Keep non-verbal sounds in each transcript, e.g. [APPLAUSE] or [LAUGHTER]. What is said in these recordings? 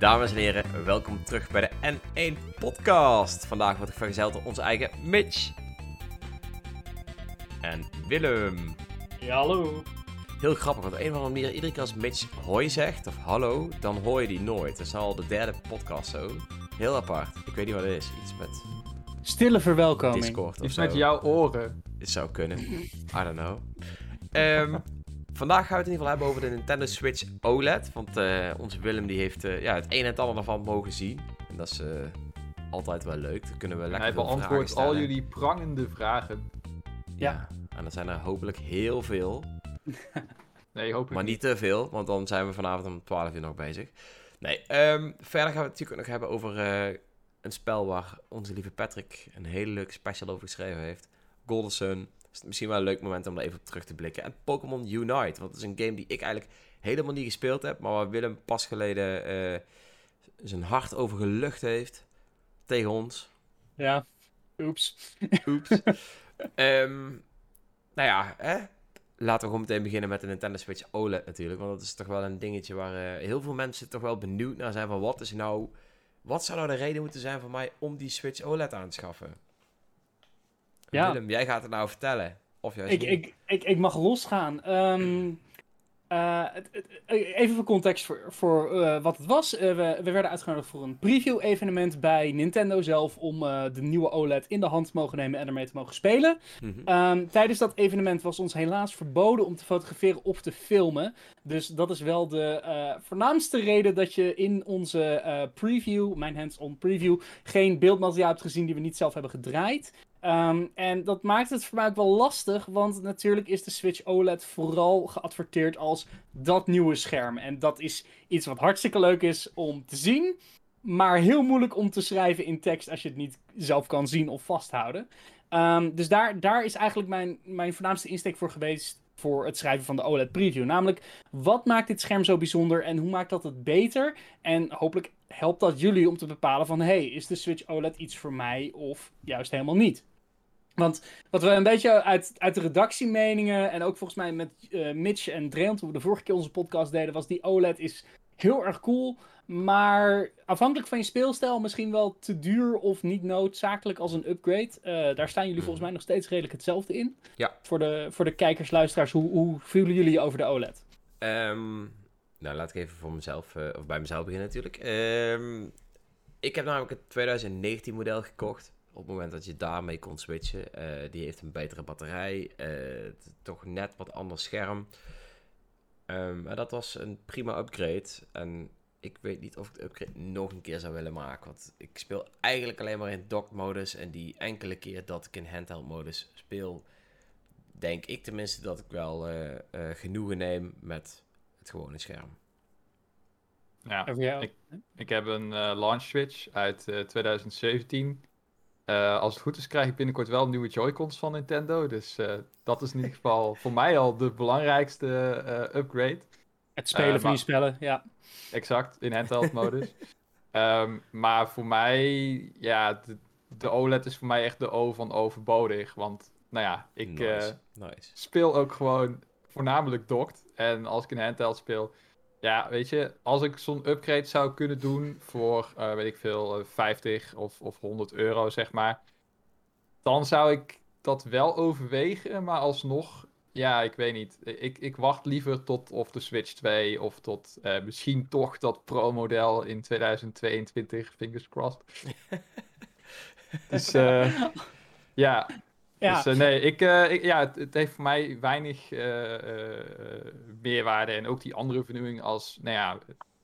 Dames en heren, welkom terug bij de N1 Podcast. Vandaag word ik vergezeld door onze eigen Mitch. En Willem. Ja, hallo. Heel grappig, want op een of andere manier, iedere keer als Mitch hoi zegt of hallo, dan hoor je die nooit. Dat is al de derde podcast zo. Heel apart. Ik weet niet wat het is. Iets met Stille verwelkoming. Discord of Iets zo. met jouw oren. Het zou kunnen. I don't know. Ehm, vandaag gaan we het in ieder geval hebben over de Nintendo Switch OLED. Want eh, onze Willem die heeft eh, ja, het een en het ander ervan mogen zien. En dat is eh, altijd wel leuk. Dan kunnen we lekker Hij beantwoordt al jullie prangende vragen. Ja. En er zijn er hopelijk heel veel. [LAUGHS] Nee, hoop ik Maar niet te veel, want dan zijn we vanavond om 12 uur nog bezig. Nee, ehm, verder gaan we het natuurlijk ook nog hebben over eh, een spel waar onze lieve Patrick een hele leuke special over geschreven heeft. Golden Sun. Is misschien wel een leuk moment om er even op terug te blikken. En Pokémon Unite, want het is een game die ik eigenlijk helemaal niet gespeeld heb, maar waar Willem pas geleden eh, zijn hart over gelucht heeft tegen ons. Ja. Oeps. Oeps. [LAUGHS] Ehm, nou ja, hè? laten we gewoon meteen beginnen met de Nintendo Switch OLED natuurlijk. Want dat is toch wel een dingetje waar eh, heel veel mensen toch wel benieuwd naar zijn. Van wat is nou... Wat zou nou de reden moeten zijn voor mij om die Switch OLED aan te schaffen? Ja. Willem, jij gaat het nou vertellen. Of juist Ik, ik, ik, ik mag losgaan. Ehm, eh, even voor context voor, voor eh, wat het was. Eh, we, we werden uitgenodigd voor een preview-evenement bij Nintendo zelf. Om de nieuwe OLED in de hand te mogen nemen en ermee te mogen spelen. Mhm. Ehm, tijdens dat evenement was ons helaas verboden om te fotograferen of te filmen. Dus dat is wel de voornaamste reden dat je in onze preview, mijn hands-on preview, geen beeldmateriaal hebt gezien die we niet zelf hebben gedraaid. Ehm, en dat maakt het voor mij ook wel lastig, want natuurlijk is de Switch OLED vooral geadverteerd als dat nieuwe scherm. En dat is iets wat hartstikke leuk is om te zien, maar heel moeilijk om te schrijven in tekst als je het niet zelf kan zien of vasthouden. Ehm, dus daar, daar is eigenlijk mijn, mijn voornaamste insteek voor geweest voor het schrijven van de OLED preview. Namelijk, wat maakt dit scherm zo bijzonder en hoe maakt dat het beter? En hopelijk helpt dat jullie om te bepalen van, hey, is de Switch OLED iets voor mij of juist helemaal niet? Want wat we een beetje uit, uit de redactiemeningen en ook volgens mij met eh, Mitch en Dreon, toen we de vorige keer onze podcast deden, was die OLED is heel erg cool. Maar afhankelijk van je speelstijl misschien wel te duur of niet noodzakelijk als een upgrade. Eh, daar staan jullie volgens mij nog steeds redelijk hetzelfde in. Ja. Voor de, voor de kijkers, luisteraars, hoe, hoe voelen jullie je over de OLED? Ehm, nou, laat ik even voor mezelf, eh, of bij mezelf beginnen natuurlijk. Ehm, ik heb namelijk het 2019 model gekocht. Op het moment dat je daarmee kon switchen. Eh, die heeft een betere batterij. eh, het- toch net wat ander scherm. Ehm, maar dat was een prima upgrade. En ik weet niet of ik de upgrade nog een keer zou willen maken. Want ik speel eigenlijk alleen maar in dock modus. En die enkele keer dat ik in handheld modus speel, denk ik tenminste dat ik wel eh, genoegen neem met het gewone scherm. Ja, ik- ik heb een eh, launch switch uit eh, 2017. Eh, als het goed is krijg ik binnenkort wel nieuwe Joy-Cons van Nintendo. Dus eh, dat is in ieder geval [LAUGHS] voor mij al de belangrijkste eh, upgrade. Het spelen van je spellen, ja. Exact, in handheld [LAUGHS] modus. Ehm, maar voor mij, ja, de, de OLED is voor mij echt de O van overbodig. Want, nou ja, ik eh, nice. nice. speel ook gewoon voornamelijk docked. En als ik een handheld speel, ja, weet je, als ik zo'n upgrade zou kunnen doen voor, eh, weet ik veel, eh, 50 of, of 100 euro, zeg maar. Dan zou ik dat wel overwegen, maar alsnog, ja, ik weet niet. Ik, ik wacht liever tot of de Switch 2 of tot eh, misschien toch dat Pro-model in 2022, fingers crossed. [LAUGHS] dus eh, ja, Ja, dus eh, nee, ik, eh, ik, ja, het, het heeft voor mij weinig eh, meerwaarde. En ook die andere vernieuwing als, nou ja,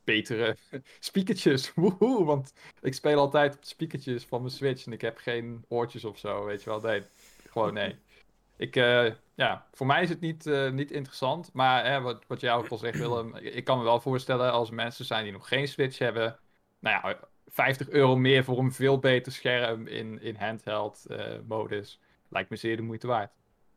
betere [LAUGHS] speakertjes. [LAUGHS] Woehoe, want ik speel altijd op speakertjes van mijn Switch en ik heb geen oortjes of zo, weet je wel. Nee, gewoon nee. [LAUGHS] Ik, ja, voor mij is het niet, niet interessant. Maar hè, wat, wat jij ook al zegt, Willem, ik, kan me wel voorstellen als mensen zijn die nog geen Switch hebben. Nou ja, 50 euro meer voor een veel beter scherm in, in handheld modus. Lijkt me zeer de moeite waard.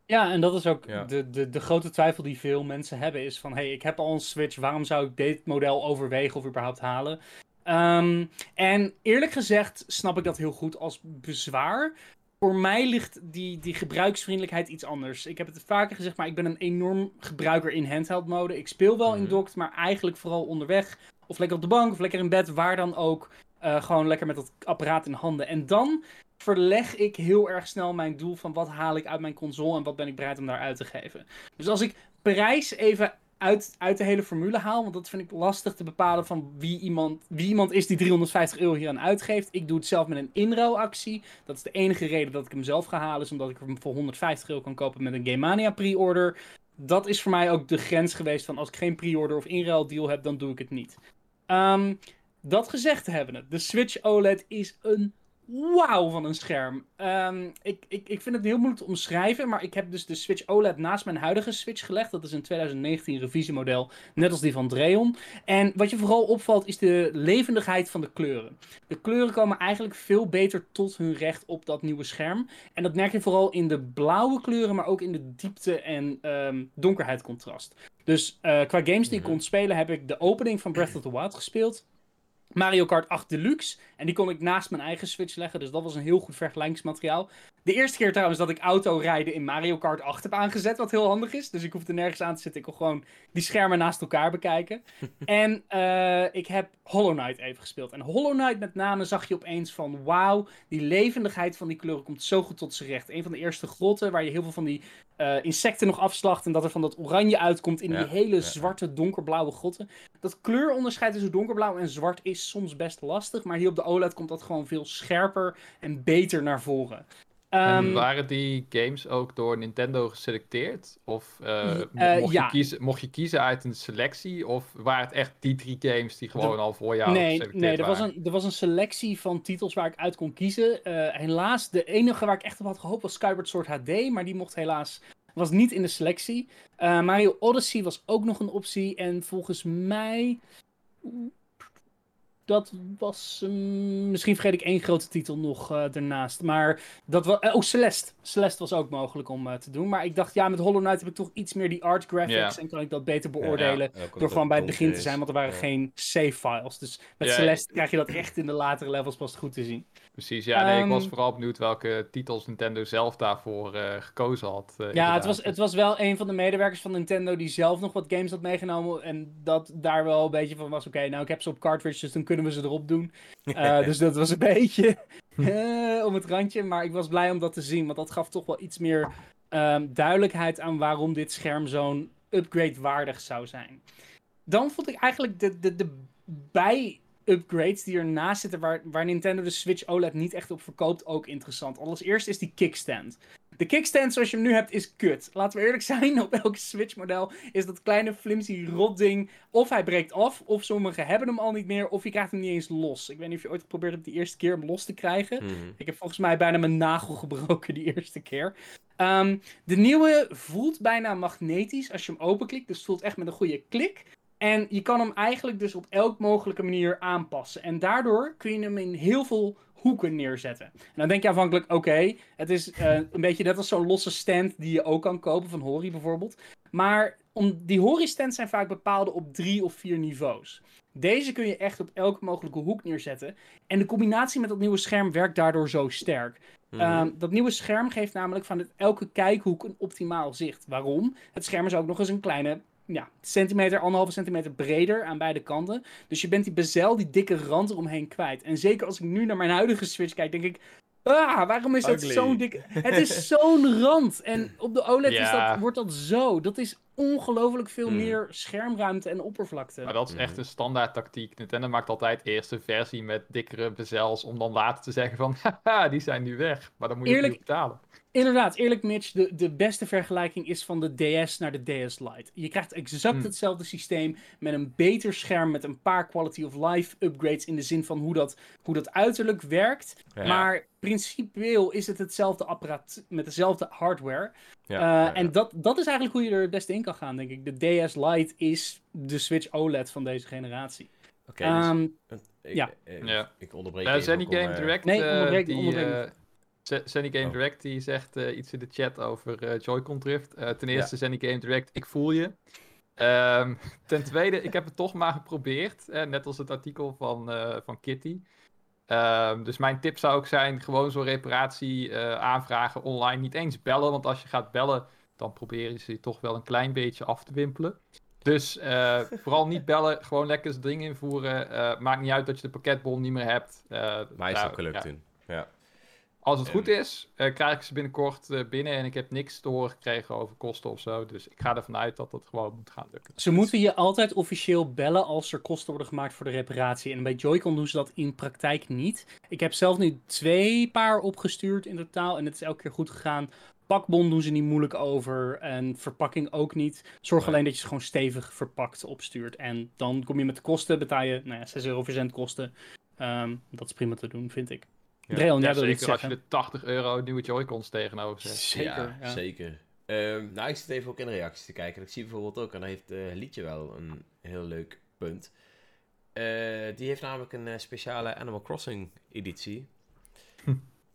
Ja, en dat is ook Ja. de, de, de grote twijfel die veel mensen hebben. Is van, hey, ik heb al een Switch. Waarom zou ik dit model overwegen of überhaupt halen? Ehm, en eerlijk gezegd snap ik dat heel goed als bezwaar. Voor mij ligt die, die gebruiksvriendelijkheid iets anders. Ik heb het vaker gezegd, maar ik ben een enorm gebruiker in handheld mode. Ik speel wel in Mhm. docked, maar eigenlijk vooral onderweg of lekker op de bank, of lekker in bed, waar dan ook. Eh, gewoon lekker met dat apparaat in handen. En dan verleg ik heel erg snel mijn doel van wat haal ik uit mijn console en wat ben ik bereid om daar uit te geven. Dus als ik prijs even uit, uit de hele formule haal, want dat vind ik lastig te bepalen van wie iemand, wie iemand is die 350 euro hier aan uitgeeft. Ik doe het zelf met een inruilactie. Dat is de enige reden dat ik hem zelf ga halen, is omdat ik hem voor 150 euro kan kopen met een Game Mania pre-order. Dat is voor mij ook de grens geweest van als ik geen pre-order of inruildeal heb, dan doe ik het niet. Ehm, dat gezegd hebben, de Switch OLED is een wauw van een scherm. Ehm, ik, ik, ik vind het heel moeilijk te omschrijven, maar ik heb dus de Switch OLED naast mijn huidige Switch gelegd. Dat is een 2019 revisiemodel, net als die van Dreon. En wat je vooral opvalt is de levendigheid van de kleuren. De kleuren komen eigenlijk veel beter tot hun recht op dat nieuwe scherm. En dat merk je vooral in de blauwe kleuren, maar ook in de diepte en um, donkerheidcontrast. Dus uh, qua games die ik mhm. kon spelen, heb ik de opening van Breath of the Wild gespeeld. Mario Kart 8 Deluxe. En die kon ik naast mijn eigen Switch leggen. Dus dat was een heel goed vergelijkingsmateriaal. De eerste keer trouwens dat ik autorijden in Mario Kart 8 heb aangezet. Wat heel handig is. Dus ik hoefde nergens aan te zitten. Ik kon gewoon die schermen naast elkaar bekijken. [LAUGHS] en uh, ik heb Hollow Knight even gespeeld. En Hollow Knight met name zag je opeens van... Wauw, die levendigheid van die kleuren komt zo goed tot zijn recht. Een van de eerste grotten waar je heel veel van die uh, insecten nog afslacht. En dat er van dat oranje uitkomt in die hele zwarte donkerblauwe grotten. Dat kleuronderscheid tussen donkerblauw en zwart is soms best lastig. Maar hier op de OLED komt dat gewoon veel scherper en beter naar voren. en ehm, waren die games ook door Nintendo geselecteerd? Of uh, mocht, je kiezen, mocht, je kiezen, uit een selectie? Of waren het echt die drie games die gewoon al voor jou nee, geselecteerd nee, er was een, er was een selectie van titels waar ik uit kon kiezen. Uh, helaas, de enige waar ik echt op had gehoopt was Skyward Sword HD. Maar die mocht helaas was niet in de selectie. Mario Odyssey was ook nog een optie. En volgens mij dat was. Um, misschien vergeet ik één grote titel nog uh, ernaast. Maar dat was. Uh, oh, Celeste. Celeste was ook mogelijk om uh, te doen. Maar ik dacht, ja, met Hollow Knight heb ik toch iets meer die art graphics. En kan ik dat beter beoordelen. Ja, door gewoon bij het begin te zijn. Want er waren geen save files. Dus met Celeste krijg je dat echt in de latere levels pas goed te zien. Precies, ja. Nee, um, ik was ehm, vooral benieuwd welke titels Nintendo zelf daarvoor gekozen had. ja, het was, het was wel een van de medewerkers van Nintendo die zelf nog wat games had meegenomen. En dat daar wel een beetje van was: oké, okay, nou ik heb ze op cartridge, dus dan kunnen we ze erop doen. Uh, [LAUGHS] dus dat was een beetje [LAUGHS] om het randje. Maar ik was blij om dat te zien, want dat gaf toch wel iets meer um, duidelijkheid aan waarom dit scherm zo'n upgrade waardig zou zijn. Dan vond ik eigenlijk de, de, de bij upgrades die ernaast zitten, waar, waar Nintendo de Switch OLED niet echt op verkoopt, ook interessant. Allereerst is die kickstand. De kickstand zoals je hem nu hebt is kut. Laten we eerlijk [LAUGHS] zijn, op elk Switch-model is dat kleine flimsy rotding. Of hij breekt af, of sommigen hebben hem al niet meer, of je krijgt hem niet eens los. Ik weet niet of je ooit geprobeerd hebt die eerste keer hem los te krijgen. Mhm. Ik heb volgens mij bijna mijn nagel [LAUGHS] gebroken die eerste keer. Ehm, de nieuwe voelt bijna magnetisch als je hem openklikt. Dus het voelt echt met een goede klik. En je kan hem eigenlijk dus op elk mogelijke manier aanpassen. En daardoor kun je hem in heel veel hoeken neerzetten. En dan denk je aanvankelijk, oké, het is uh, een beetje net als zo'n losse stand die je ook kan kopen, van Hori bijvoorbeeld. Maar om, die Hori-stands zijn vaak bepaalde op drie of vier niveaus. Deze kun je echt op elke mogelijke hoek neerzetten. En de combinatie met dat nieuwe scherm werkt daardoor zo sterk. Mhm. Ehm, dat nieuwe scherm geeft namelijk van elke kijkhoek een optimaal zicht. Waarom? Het scherm is ook nog eens een kleine ja, centimeter, anderhalve centimeter breder aan beide kanten. Dus je bent die bezel, die dikke rand eromheen kwijt. En zeker als ik nu naar mijn huidige Switch kijk, denk ik... Ah, waarom is dat zo'n dikke... Het is [LAUGHS] zo'n rand. En op de OLED is dat, wordt dat zo. Dat is ongelooflijk veel hmm. meer schermruimte en oppervlakte. Maar dat is echt hmm. een standaard tactiek. Nintendo maakt altijd eerst een versie met dikkere bezels... om dan later te zeggen van... [LAUGHS] Haha, die zijn nu weg. Maar dan moet je Eerlijk, betalen. Inderdaad, eerlijk Mitch, de, de beste vergelijking is van de DS naar de DS Lite. Je krijgt exact hmm. hetzelfde systeem met een beter scherm, met een paar quality of life upgrades in de zin van hoe dat, hoe dat uiterlijk werkt. Maar principieel is het hetzelfde apparaat met dezelfde hardware. Ja, uh, en dat, dat is eigenlijk hoe je er het beste in kan gaan, denk ik. De DS Lite is de Switch OLED van deze generatie. Oké, okay, dus, um, ik, ja. Ik, ik onderbreek Zenny Game Direct, nee, onderbreek, die, onderbreek Zenny Game oh. Direct die zegt uh, iets in de chat over uh, Joy-Con drift. Uh, ten eerste, ja. Zenny Game Direct, ik voel je. Um, ten tweede, ik heb het toch maar geprobeerd. net als het artikel van, van Kitty. Um, dus mijn tip zou ook zijn: gewoon zo'n reparatie aanvragen online. Niet eens bellen, want als je gaat bellen, dan proberen ze je toch wel een klein beetje af te wimpelen. Dus eh, [LAUGHS] vooral niet bellen, gewoon lekker het ding invoeren. Eh, maakt niet uit dat je de pakketbon niet meer hebt. Uh, Maar is ook gelukt ja. toen. Ja. Als het goed is, krijg ik ze binnenkort binnen en ik heb niks te horen gekregen over kosten of zo. Dus ik ga ervan uit dat dat gewoon moet gaan lukken. Ze moeten je altijd officieel bellen als er kosten worden gemaakt voor de reparatie. En bij Joy-Con doen ze dat in praktijk niet. Ik heb zelf nu twee paar opgestuurd in totaal en het is elke keer goed gegaan pakbon doen ze niet moeilijk over. En verpakking ook niet. Zorg alleen dat je ze gewoon stevig verpakt opstuurt. En dan kom je met de kosten, betaal je nou ja, 6 euro verzendkosten. Um, dat is prima te doen, vind ik. Ja, Dreon, ja, zeker als je de 80 euro nieuwe Joy-Cons tegenover zet. Zeker, ja, zeker. Um, nou, ik zit even ook in de reacties te kijken. Ik zie bijvoorbeeld ook, en dan heeft uh, Liedje wel een heel leuk punt. Uh, die heeft namelijk een uh, speciale Animal Crossing editie.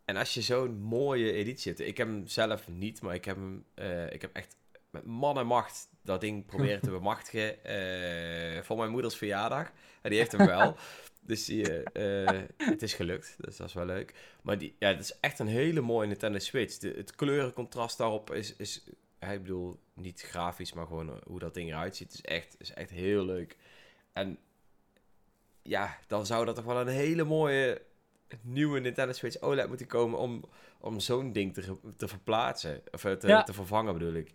En als je zo'n mooie editie hebt, ik heb hem zelf niet, maar ik heb hem, uh, ik heb echt met man en macht dat ding [LAUGHS] proberen te bemachtigen uh, voor mijn moeders verjaardag. En die heeft hem wel. [LAUGHS] dus die, uh, het is gelukt, dus dat is wel leuk. Maar die, ja, het is echt een hele mooie Nintendo Switch. De, het kleurencontrast daarop is, is, ik bedoel, niet grafisch, maar gewoon hoe dat ding eruit ziet, is echt, is echt heel leuk. En ja, dan zou dat toch wel een hele mooie nieuwe Nintendo Switch OLED moeten komen om, om zo'n ding te, te verplaatsen. Of eh, te, te vervangen bedoel ik.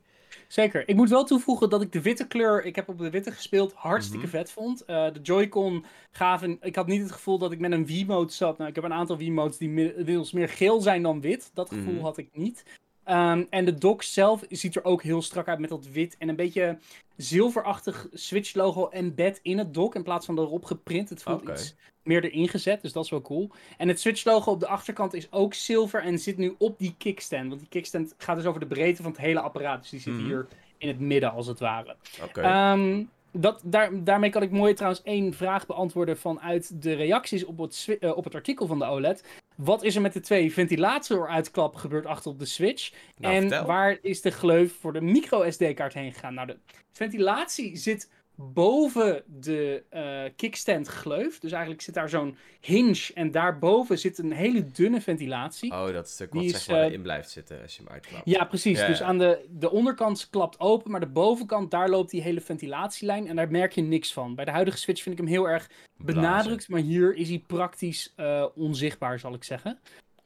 Zeker. Ik moet wel toevoegen dat ik de witte kleur, ik heb op de witte gespeeld, hartstikke mhm. vet vond. Uh, de Joy-Con gaven, ik had niet het gevoel dat ik met een Wii-mode zat. Nou, ik heb een aantal Wii-modes die inmiddels meer geel zijn dan wit. Dat gevoel mhm. had ik niet. Um, en de dock zelf ziet er ook heel strak uit met dat wit en een beetje zilverachtig Switch-logo embed in het dock in plaats van erop geprint. Het voelt iets meer erin gezet, dus dat is wel cool. En het Switch-logo op de achterkant is ook zilver en zit nu op die kickstand. Want die kickstand gaat dus over de breedte van het hele apparaat. Dus die zit mhm. hier in het midden, als het ware. Okay. Um, dat, daar, daarmee kan ik mooi trouwens één vraag beantwoorden vanuit de reacties op het, uh, op het artikel van de OLED. Wat is er met de twee ventilatoruitklappen gebeurd achter op de Switch? Nou, en waar is de gleuf voor de micro SD-kaart heen gegaan? Nou, de ventilatie zit boven de uh, kickstand gleuf. Dus eigenlijk zit daar zo'n hinge en daarboven zit een hele dunne ventilatie. Oh, dat stuk wat zeg maar uh, erin blijft zitten als je hem uitklapt. Ja, precies. dus aan de, de onderkant klapt open, maar de bovenkant, daar loopt die hele ventilatielijn en daar merk je niks van. Bij de huidige Switch vind ik hem heel erg benadrukt, maar hier is hij praktisch uh, onzichtbaar, zal ik zeggen.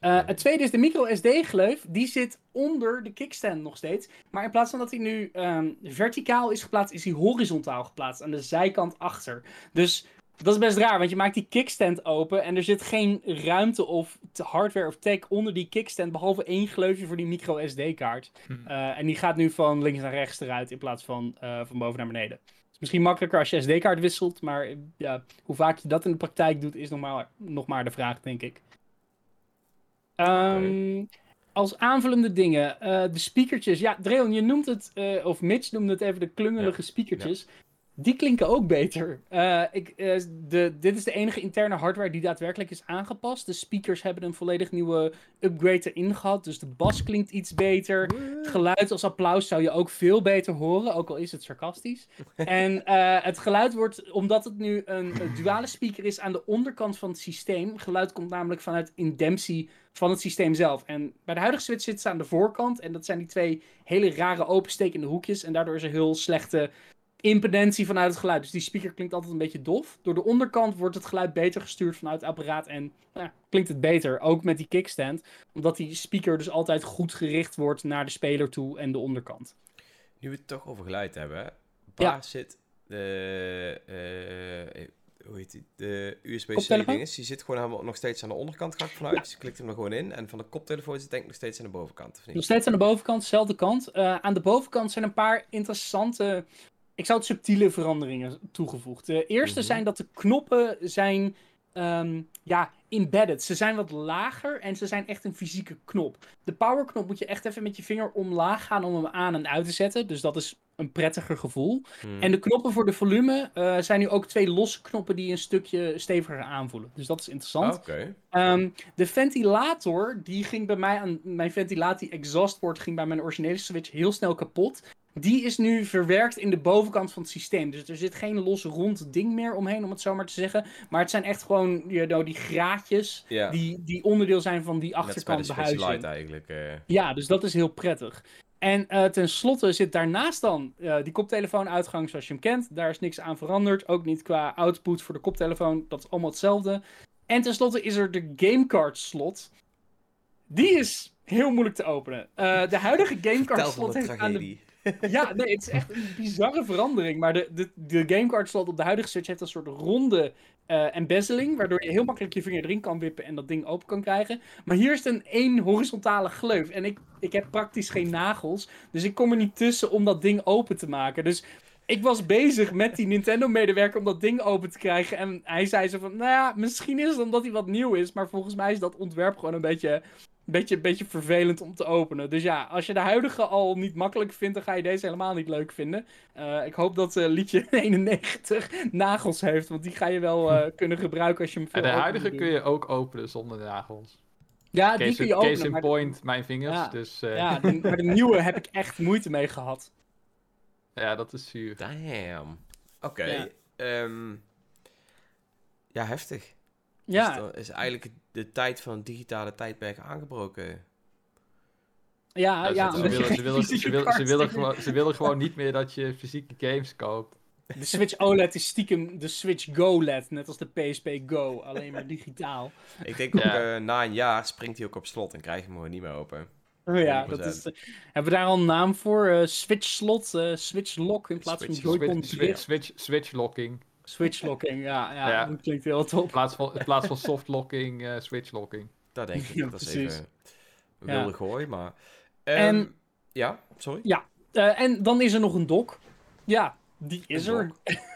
Uh, het tweede is de micro SD-gleuf. Die zit onder de kickstand nog steeds. Maar in plaats van dat hij nu um, verticaal is geplaatst, is hij horizontaal geplaatst. Aan de zijkant achter. Dus dat is best raar, want je maakt die kickstand open en er zit geen ruimte of hardware of tech onder die kickstand, behalve één gleufje voor die micro SD-kaart. Hmm. Uh, en die gaat nu van links naar rechts eruit in plaats van uh, van boven naar beneden. Het is misschien makkelijker als je SD-kaart wisselt, maar ja, hoe vaak je dat in de praktijk doet, is nog maar, nog maar de vraag, denk ik. Um, Als aanvullende dingen, uh, de speakertjes. Ja, Dreon, je noemt het, uh, of Mitch noemde het even de klungelige ja. speakertjes. Ja. Die klinken ook beter. Uh, ik, de, dit is de enige interne hardware die daadwerkelijk is aangepast. De speakers hebben een volledig nieuwe upgrade erin gehad. Dus de bas klinkt iets beter. Het geluid als applaus zou je ook veel beter horen, ook al is het sarcastisch. en het geluid wordt, omdat het nu een, een duale speaker is aan de onderkant van het systeem. Geluid komt namelijk vanuit Indemsi van het systeem zelf. En bij de huidige Switch zit ze aan de voorkant. En dat zijn die twee hele rare openstekende hoekjes. En daardoor is er heel slechte impedentie vanuit het geluid. Dus die speaker klinkt altijd een beetje dof. Door de onderkant wordt het geluid beter gestuurd vanuit het apparaat. En nou, klinkt het beter. Ook met die kickstand. Omdat die speaker dus altijd goed gericht wordt naar de speler toe en de onderkant. Nu we het toch over geluid hebben. Waar ja. zit de... Uh, hoe heet die, de USB-C dinges. Die zit gewoon helemaal nog steeds aan de onderkant, ga ik vanuit. Ja. Dus je klikt hem er gewoon in. En van de koptelefoon zit denk ik nog steeds aan de bovenkant. Of niet? Nog steeds aan de bovenkant, dezelfde kant. Uh, aan de bovenkant zijn een paar interessante, ik zou het subtiele veranderingen toegevoegd. De eerste mm -hmm. zijn dat de knoppen zijn um, ja, embedded. Ze zijn wat lager en ze zijn echt een fysieke knop. De powerknop moet je echt even met je vinger omlaag gaan om hem aan en uit te zetten. Dus dat is een prettiger gevoel. Hmm. En de knoppen voor de volume uh, zijn nu ook twee losse knoppen die een stukje steviger aanvoelen. Dus dat is interessant. Okay. Um, de ventilator, die ging bij mij aan mijn ventilatie exhaust port ging bij mijn originele Switch heel snel kapot. Die is nu verwerkt in de bovenkant van het systeem. Dus er zit geen los rond ding meer omheen, om het zo maar te zeggen. Maar het zijn echt gewoon you know, die graadjes die, die onderdeel zijn van die achterkant behuizing. eigenlijk. Uh... Ja, dus dat is heel prettig. En uh, tenslotte zit daarnaast dan uh, die koptelefoonuitgang zoals je hem kent. Daar is niks aan veranderd. Ook niet qua output voor de koptelefoon. Dat is allemaal hetzelfde. En tenslotte is er de gamecard slot. Die is heel moeilijk te openen. Uh, de huidige [LAUGHS] gamecard slot heeft aan de... Ja, nee, het is echt een bizarre verandering. Maar de, de, de gamecard slot op de huidige Switch heeft een soort ronde uh, embezeling. Waardoor je heel makkelijk je vinger erin kan wippen en dat ding open kan krijgen. Maar hier is het een één horizontale gleuf. En ik, ik heb praktisch geen nagels. Dus ik kom er niet tussen om dat ding open te maken. Dus ik was bezig met die Nintendo-medewerker om dat ding open te krijgen. En hij zei zo van, nou ja, misschien is het omdat hij wat nieuw is. Maar volgens mij is dat ontwerp gewoon een beetje beetje, beetje vervelend om te openen. Dus ja, als je de huidige al niet makkelijk vindt, dan ga je deze helemaal niet leuk vinden. Uh, ik hoop dat uh, liedje [LAUGHS] 91 nagels heeft, want die ga je wel uh, [LAUGHS] kunnen gebruiken als je hem veel En de huidige kun je ook openen zonder nagels. Ja, case die kun je openen. Case in point, de... mijn vingers. Ja, dus, ja de, maar de nieuwe heb ik echt moeite mee gehad. [LAUGHS] Ja, dat is zuur. Damn. Oké. Okay. Ja. Um, ja, heftig. Ja. Dus dan is eigenlijk de tijd van het digitale tijdperk aangebroken. Ja, ja. Ze, willen, ze, [LAUGHS] willen, ze, willen, ze, willen gewoon, ze willen gewoon niet meer dat je fysieke games koopt. De Switch OLED is stiekem de Switch Go LED, net als de PSP Go, alleen maar digitaal. [LAUGHS] Ik denk ook ja. uh, na een jaar springt hij ook op slot en krijg je hem gewoon niet meer open. Oh ja, dat is, uh, hebben we daar al een naam voor? Uh, switch slot, Switch lock in plaats switch, van Joy-Con switch, switch, switch locking. Switchlocking, [LAUGHS] ja, ja, ja. Dat klinkt heel top. In plaats van, in plaats van softlocking, uh, switchlocking. Dat denk ik. Ja, dat is even wilde ja. gooi, maar... Um, en, ja, sorry? Ja, uh, en dan is er nog een dock. Ja, die is er.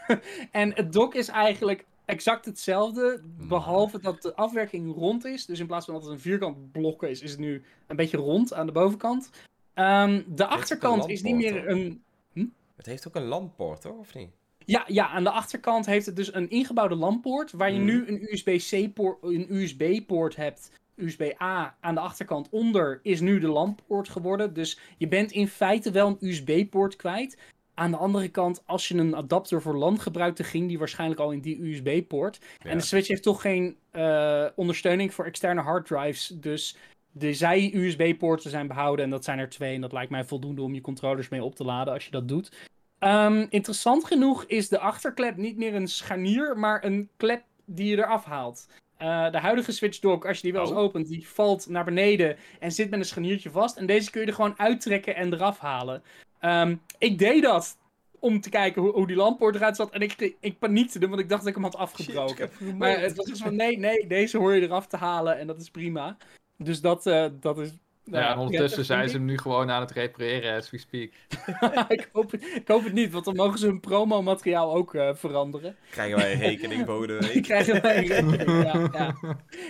[LAUGHS] en het dock is eigenlijk exact hetzelfde, behalve dat de afwerking rond is. Dus in plaats van dat het een vierkant blok is, is het nu een beetje rond aan de bovenkant. Um, de achterkant is niet meer een... Hm? Het heeft ook een lamppoort, hoor, of niet? Ja, ja, aan de achterkant heeft het dus een ingebouwde lamppoort. Waar je hmm. nu een USB-C-poort, een USB-poort hebt. USB-A aan de achterkant onder is nu de lamppoort geworden. Dus je bent in feite wel een USB-poort kwijt. Aan de andere kant, als je een adapter voor LAN gebruikte, ging die waarschijnlijk al in die USB-poort. En de Switch heeft toch geen uh, ondersteuning voor externe harddrives. Dus de zij-USB-poorten zijn behouden en dat zijn er twee. En dat lijkt mij voldoende om je controllers mee op te laden als je dat doet. Um, interessant genoeg is de achterklep niet meer een scharnier, maar een klep die je eraf haalt. Uh, de huidige Switch Dock, als je die wel eens oh. opent, die valt naar beneden en zit met een scharniertje vast. En deze kun je er gewoon uittrekken en eraf halen. Um, ik deed dat om te kijken hoe, hoe die lamppoort eruit zat. En ik, ik paniekte want ik dacht dat ik hem had afgebroken. Shit, maar het was dus van, nee, nee, deze hoor je eraf te halen en dat is prima. Dus dat, uh, dat is nou, ja, en ondertussen zijn ze hem nu gewoon aan het repareren as we speak. [LAUGHS] ik, hoop, ik, hoop, het niet, want dan mogen ze hun promomateriaal ook uh, veranderen. Krijgen wij een rekening volgende [LAUGHS] week? Krijgen wij een rekening, ja. ja.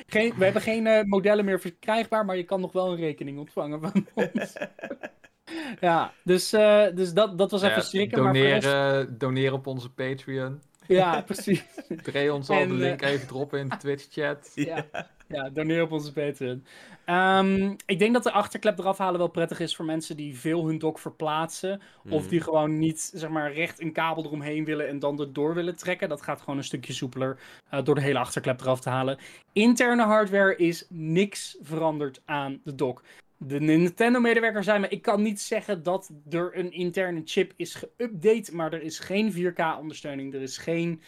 Geen, we hebben geen uh, modellen meer verkrijgbaar, maar je kan nog wel een rekening ontvangen van [LAUGHS] ons. ja, dus, uh, dus dat, dat was even ja, schrikken. Doneren, maar doneren op onze Patreon. Ja, precies. Dreon zal en, de link even droppen in de Twitch-chat. Ja, ja, doneer op onze Patreon. Um, ik denk dat de achterklep eraf halen wel prettig is voor mensen die veel hun dock verplaatsen. Of mhm. die gewoon niet, zeg maar, recht een kabel eromheen willen en dan erdoor willen trekken. Dat gaat gewoon een stukje soepeler uh, door de hele achterklep eraf te halen. Interne hardware is niks veranderd aan de dock. De Nintendo-medewerker zei me: Ik kan niet zeggen dat er een interne chip is geüpdate, maar er is geen 4K-ondersteuning. Er is geen,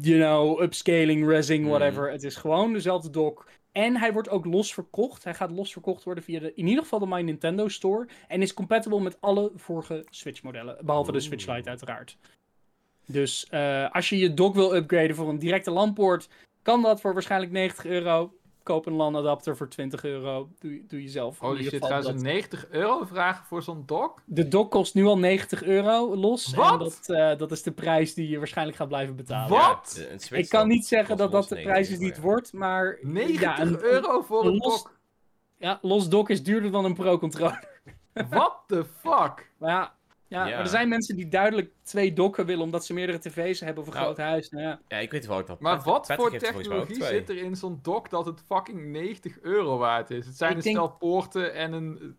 you know, upscaling, resing, mhm. whatever. Het is gewoon dezelfde dock. En hij wordt ook los verkocht. Hij gaat los verkocht worden via de, in ieder geval de My Nintendo Store. En is compatible met alle vorige Switch-modellen. Behalve de Switch Lite, uiteraard. Dus uh, als je je dock wil upgraden voor een directe LAN-poort, kan dat voor waarschijnlijk 90 euro koop een LAN-adapter voor 20 euro. Doe, doe je zelf. Oh, shit, gaan ze 90 euro vragen voor zo'n dock? De dock kost nu al 90 euro los. Wat? En dat, uh, dat is de prijs die je waarschijnlijk gaat blijven betalen. Wat? Ja, ik kan niet zeggen dat dat de prijs is die het wordt, maar... 90 ja, een, euro voor een los, dock? Ja, los dock is duurder dan een pro-controller. What the fuck? [LAUGHS] Maar ja, ja, maar er zijn mensen die duidelijk twee dokken willen omdat ze meerdere tv's hebben of een nou, groot huis. Nou ja. ja, ik weet wel dat. Maar wat voor technologie zit er in zo'n dok dat het fucking 90 euro waard is? Het zijn ik een denk... stel poorten en een.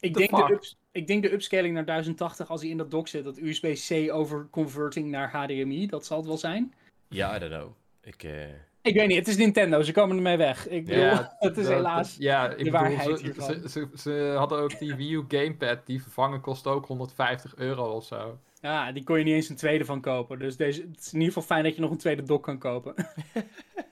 Ik denk, de ups, ik denk de upscaling naar 1080 als hij in dat dock zit, dat USB-C over converting naar HDMI, dat zal het wel zijn. Ja, I don't know. Ik, uh... Ik weet niet, het is Nintendo, ze komen ermee weg. Ik bedoel, Ja, [LAUGHS] het is dat- helaas Ja, ik de bedoel, waarheid ze, hiervan. ze, ze, ze hadden ook die Wii U Gamepad, die vervangen kost ook 150 euro of zo. Ja, die kon je niet eens een tweede van kopen. Dus deze, het is in ieder geval fijn dat je nog een tweede dock kan kopen. [LAUGHS]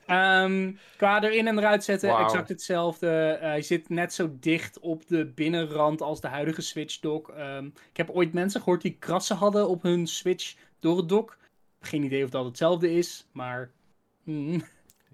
Ehm, qua erin en eruit zetten, exact hetzelfde. Eh, hij zit net zo dicht op de binnenrand als de huidige Switch dock. Ehm, ik heb ooit mensen gehoord die krassen hadden op hun Switch door het dock. Geen idee of dat hetzelfde is, maar... hmm.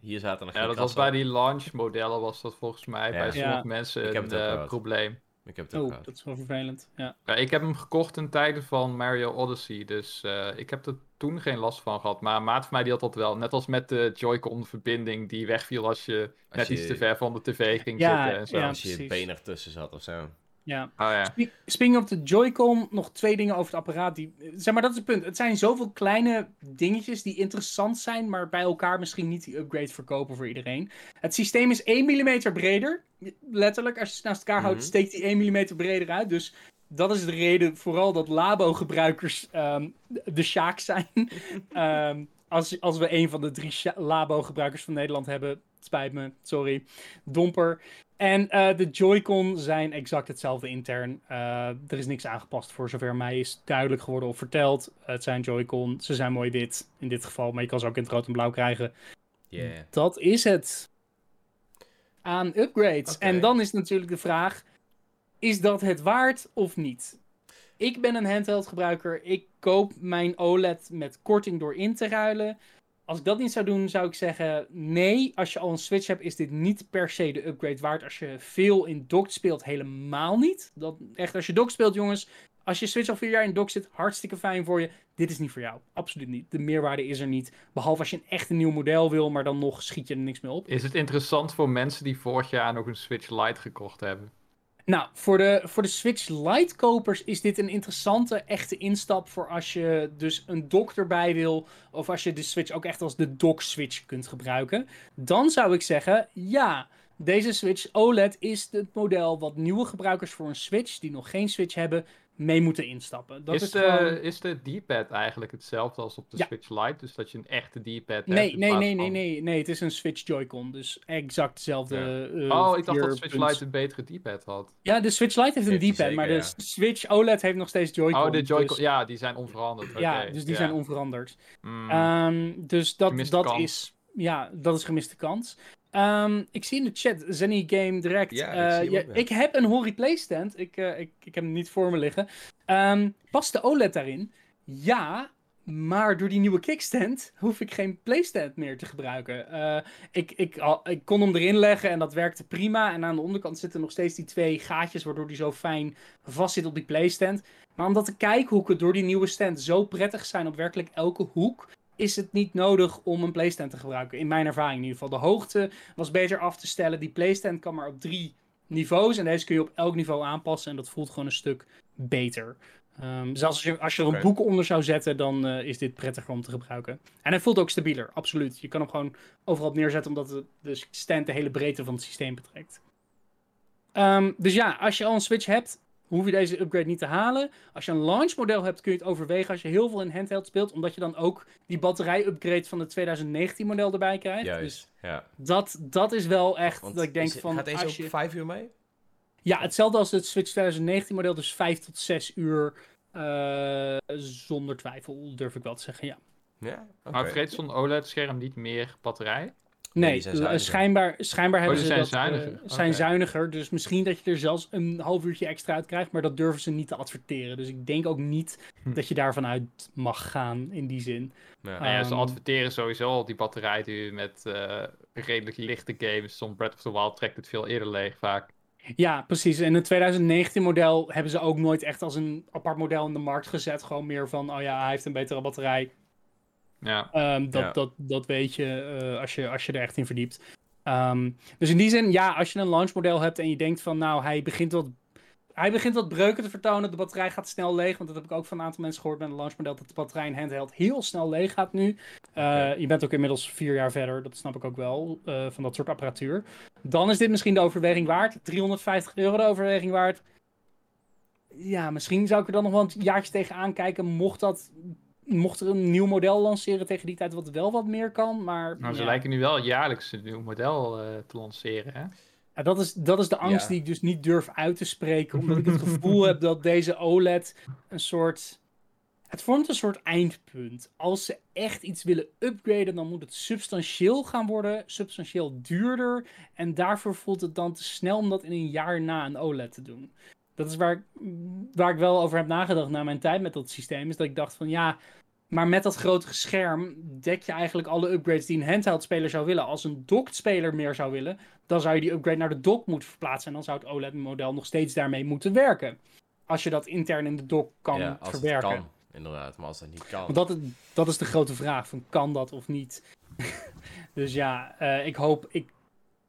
Hier zaten nog Ja, dat was bij die launch modellen was dat volgens mij Ja. bij sommige Ja. mensen Ik heb een het ook eh, probleem. Ik heb het ook Oh, gehad. dat is wel vervelend. Ja. Ja, ik heb hem gekocht ten tijde van Mario Odyssey, dus eh, ik heb er toen geen last van gehad. Maar een maat van mij die had dat wel, net als met de Joy-Con verbinding die wegviel als je net je- iets te ver van de tv ging Ja, zitten en zo. ja. Als je been ertussen zat of zo. Ja. Oh ja. Spe- Speaking of de Joy-Con, nog twee dingen over het apparaat. Die, zeg maar, dat is het punt. Het zijn zoveel kleine dingetjes die interessant zijn, maar bij elkaar misschien niet die upgrade verkopen voor iedereen. Het systeem is 1 mm breder. Letterlijk, als je het naast elkaar houdt, Mhm. steekt die 1 mm breder uit. Dus dat is de reden vooral dat Labo-gebruikers ehm, de Sjaak zijn. [LAUGHS] Ehm, als, als we een van de drie Labo-gebruikers van Nederland hebben, spijt me, sorry. Domper. En eh, de Joy-Con zijn exact hetzelfde intern. Eh, er is niks aangepast voor zover mij is duidelijk geworden of verteld. Het zijn Joy-Con, ze zijn mooi wit in dit geval, maar je kan ze ook in het rood en blauw krijgen. Yeah. Dat is het. Aan upgrades. En dan is natuurlijk de vraag: is dat het waard of niet? Ik ben een handheld gebruiker. Ik koop mijn OLED met korting door in te ruilen. Als ik dat niet zou doen, zou ik zeggen: nee. Als je al een Switch hebt, is dit niet per se de upgrade waard. Als je veel in docked speelt, helemaal niet. Dat, echt, als je docked speelt, jongens. Als je Switch al vier jaar in dock zit, hartstikke fijn voor je. Dit is niet voor jou. Absoluut niet. De meerwaarde is er niet. Behalve als je een echt een nieuw model wil, maar dan nog schiet je er niks meer op. Is het interessant voor mensen die vorig jaar nog een Switch Lite gekocht hebben? Nou, voor de, voor de Switch Lite kopers is dit een interessante, echte instap voor als je dus een dock erbij wil. Of als je de Switch ook echt als de dock Switch kunt gebruiken. Dan zou ik zeggen, ja, deze Switch OLED is het model wat nieuwe gebruikers voor een Switch, die nog geen Switch hebben, mee moeten instappen. Dat is, is, de, gewoon- is de D-pad eigenlijk hetzelfde als op de Ja. Switch Lite? Dus dat je een echte D-pad hebt? Nee, in nee, nee, nee, nee, nee. Het is een Switch Joy-Con. Dus exact dezelfde. eh, Oh, ik dacht dat Switch. Lite een betere D-pad had. Ja, de Switch Lite heeft een D-pad, maar de Switch OLED heeft nog steeds Joy-Con. Oh, de Joy-Con, dus- ja, die zijn onveranderd. Ja, dus die zijn onveranderd. Mm. Ehm, dus dat, dat kans. is. Ja, dat is gemiste kans. Ehm, ik zie in de chat Zenny Game Direct. Ja, ik eh, ja, ik heb een Hori Playstand. Ik, eh, ik, ik heb hem niet voor me liggen. Ehm, past de OLED daarin? Ja, maar door die nieuwe kickstand [LAUGHS] hoef ik geen Playstand meer te gebruiken. Eh, ik, ik, al- ik kon hem erin leggen en dat werkte prima. En aan de onderkant zitten nog steeds die twee gaatjes, waardoor die zo fijn vast zit op die Playstand. Maar omdat de kijkhoeken door die nieuwe stand zo prettig zijn op werkelijk elke hoek, is het niet nodig om een playstand te gebruiken. In mijn ervaring in ieder geval. De hoogte was beter af te stellen. Die playstand kan maar op drie niveaus. En deze kun je op elk niveau aanpassen. En dat voelt gewoon een stuk beter. Ehm, zelfs als je, als je er een boek onder zou zetten, dan eh, is dit prettiger om te gebruiken. En hij voelt ook stabieler, absoluut. Je kan hem gewoon overal op neerzetten, omdat de, de stand de hele breedte van het systeem betrekt. Ehm, dus ja, als je al een Switch hebt, hoef je deze upgrade niet te halen. Als je een launch model hebt, kun je het overwegen als je heel veel in handheld speelt. Omdat je dan ook die batterij-upgrade van het 2019 model erbij krijgt. Dus Juist, ja. dat, dat is wel echt Want dat ik denk van... Gaat deze ook als je... vijf uur mee? Ja, hetzelfde als het Switch 2019 model. Dus 5 tot 6 uur eh, zonder twijfel, durf ik wel te zeggen, ja. Ja. Maar vergeet zo'n OLED-scherm niet meer batterij? Nee, zijn eh, zuiniger. schijnbaar, schijnbaar hebben die ze zijn dat, eh, zuiniger. zijn zuiniger. Dus misschien dat je er zelfs een half uurtje extra uit krijgt, maar dat durven ze niet te adverteren. Dus ik denk ook niet Hm. dat je daarvan uit mag gaan in die zin. Ja. Nou ja, ze Ehm, adverteren sowieso al die batterijduur met eh, redelijk lichte games. Zo'n Breath of the Wild trekt het veel eerder leeg vaak. Ja, precies. En het 2019 model hebben ze ook nooit echt als een apart model in de markt gezet. Gewoon meer van, oh ja, hij heeft een betere batterij. Ja. Ehm, dat, Ja. dat, dat weet je, eh, als je als je er echt in verdiept. Ehm, dus in die zin, ja, als je een launchmodel hebt en je denkt van, nou, hij begint wat, hij begint wat breuken te vertonen, de batterij gaat snel leeg, want dat heb ik ook van een aantal mensen gehoord met een launchmodel, dat de batterij in handheld heel snel leeg gaat nu. Eh. Je bent ook inmiddels vier jaar verder, dat snap ik ook wel, eh, van dat soort apparatuur. Dan is dit misschien de overweging waard, 350 euro de overweging waard. Ja, misschien zou ik er dan nog wel een jaartje tegen aankijken, mocht dat mocht er een nieuw model lanceren tegen die tijd wat wel wat meer kan, maar... Nou, ze ja. lijken nu wel jaarlijks een nieuw model eh, te lanceren, hè? Ja, dat, is, dat is de angst Ja. die ik dus niet durf uit te spreken. Omdat ik het [LAUGHS] gevoel heb dat deze OLED een soort. Het vormt een soort eindpunt. Als ze echt iets willen upgraden, dan moet het substantieel gaan worden. Substantieel duurder. En daarvoor voelt het dan te snel om dat in een jaar na een OLED te doen. Dat is waar ik, waar ik wel over heb nagedacht na mijn tijd met dat systeem. Is dat ik dacht van ja. Maar met dat grotere scherm dek je eigenlijk alle upgrades die een handheld speler zou willen. Als een docked speler meer zou willen, dan zou je die upgrade naar de dock moeten verplaatsen. En dan zou het OLED-model nog steeds daarmee moeten werken. Als je dat intern in de dock kan ja, als verwerken. het kan, inderdaad. Maar als dat niet kan... Want dat, dat is de grote vraag: van, kan dat of niet? [LAUGHS] dus ja, eh, ik hoop. Ik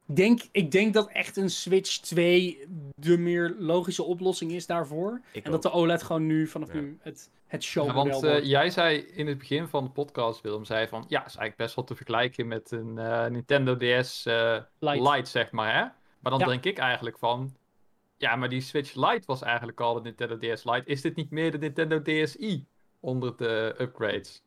denk, ik denk dat echt een Switch 2 de meer logische oplossing is daarvoor. Ik en dat de OLED gewoon nu vanaf Ja. nu het, het Ja, showmodel want eh, jij zei in het begin van de podcast, Willem, zei van ja, is eigenlijk best wel te vergelijken met een eh, Nintendo DS eh, Lite. Lite. zeg maar, hè? Maar dan Ja. denk ik eigenlijk van, ja, maar die Switch Lite was eigenlijk al de Nintendo DS Lite. Is dit niet meer de Nintendo DSi onder de upgrades?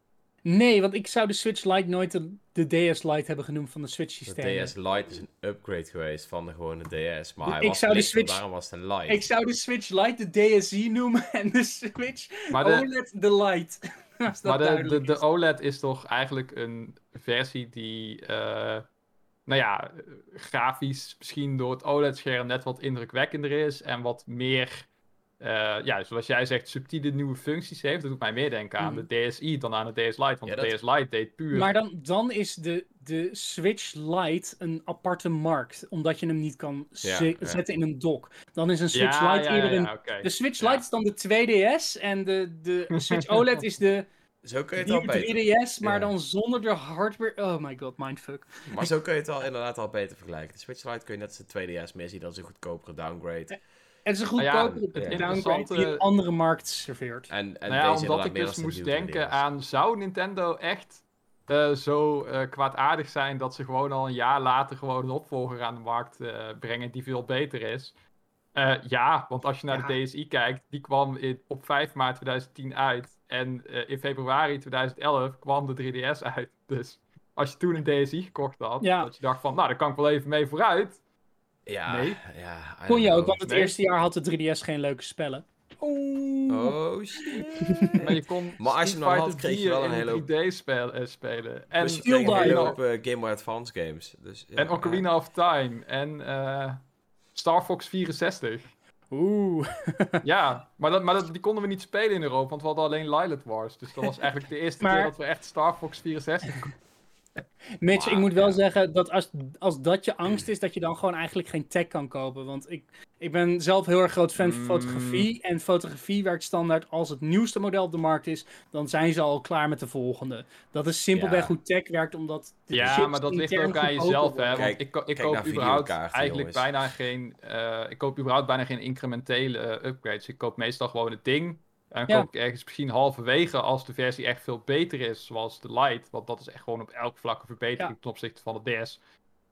Nee, want ik zou de Switch Lite nooit de, de DS Lite hebben genoemd van de Switch De systeem. DS Lite is een upgrade geweest van de gewone DS. Maar hij Ik was zou de Switch- daarom was het een Lite. Ik zou de Switch Lite de DSi noemen [LAUGHS] en de Switch Maar de, OLED de Lite. [LAUGHS] Maar de, de, de is. OLED is toch eigenlijk een versie die, eh, nou ja, grafisch misschien door het OLED-scherm net wat indrukwekkender is en wat meer, eh, ja, zoals jij zegt, subtiele nieuwe functies heeft. Dat doet mij meer denken aan Mhm. de DSi dan aan de DS Lite, want Ja, de dat- DS Lite deed puur... Maar dan, dan is de, de Switch Lite een aparte markt, omdat je hem niet kan Ja, ze- ja. zetten in een dock. Dan is een Switch ja, Lite ja, eerder ja, een... De Switch Ja. Lite is dan de 2DS en de, de [LAUGHS] Switch OLED is de Zo kun je het al nieuwe beter. 3DS, maar Ja. dan zonder de hardware. Oh my god, mindfuck. Maar zo kun je het al inderdaad al beter vergelijken. De Switch Lite kun je net als de 2DS meer zien als een goedkopere downgrade. Het is een ja, goedkopere het downgrade interessante- die een andere markt serveert. En, en nou ja, deze omdat ik dus moest denken 3DS. aan, zou Nintendo echt eh, zo eh, kwaadaardig zijn dat ze gewoon al een jaar later gewoon een opvolger aan de markt eh, brengen die veel beter is? Eh, ja, want als je naar Ja. de DSi kijkt, die kwam in, op 5 maart 2010 uit. En eh, in februari 2011 kwam de 3DS uit. Dus als je toen een DSi gekocht had, Ja. dat je dacht van, nou, daar kan ik wel even mee vooruit. Ja, Nee. ja. I Kon je ook, want het Nee. eerste jaar had de 3DS geen leuke spellen. Oeh. know. Oh shit. Maar je kon [LAUGHS] Maar als je hem had, kreeg je wel 4 een in hele hoop- 3D spel, eh, spelen. En, Dus je een hele hoop eh, Game Boy Advance games. Dus, ja, En Ocarina of Time. En eh, Star Fox 64. Oeh. [LAUGHS] ja, maar, dat, maar dat, [LAUGHS] die konden we niet spelen in Europa, want we hadden alleen Lilith Wars. Dus dat was eigenlijk de eerste Maar- keer dat we echt Star Fox 64 konden. Mitch, ik moet wel ja. zeggen dat als, als dat je angst is, dat je dan gewoon eigenlijk geen tech kan kopen. Want ik, ik ben zelf heel erg groot fan van Mm. fotografie. En fotografie werkt standaard als het nieuwste model op de markt is, dan zijn ze al klaar met de volgende. Dat is simpelweg Ja. hoe tech werkt, omdat de Ja, chips maar dat ligt ook aan jezelf, hè. Want Kijk- ik, ko- ik koop überhaupt eigenlijk jongens. bijna geen... eh, ik koop überhaupt bijna geen incrementele eh, upgrades. Ik koop meestal gewoon het ding. En dan Ja. ik ergens misschien halverwege als de versie echt veel beter is, zoals de Lite. Want dat is echt gewoon op elk vlak een verbetering Ja. ten opzichte van de DS.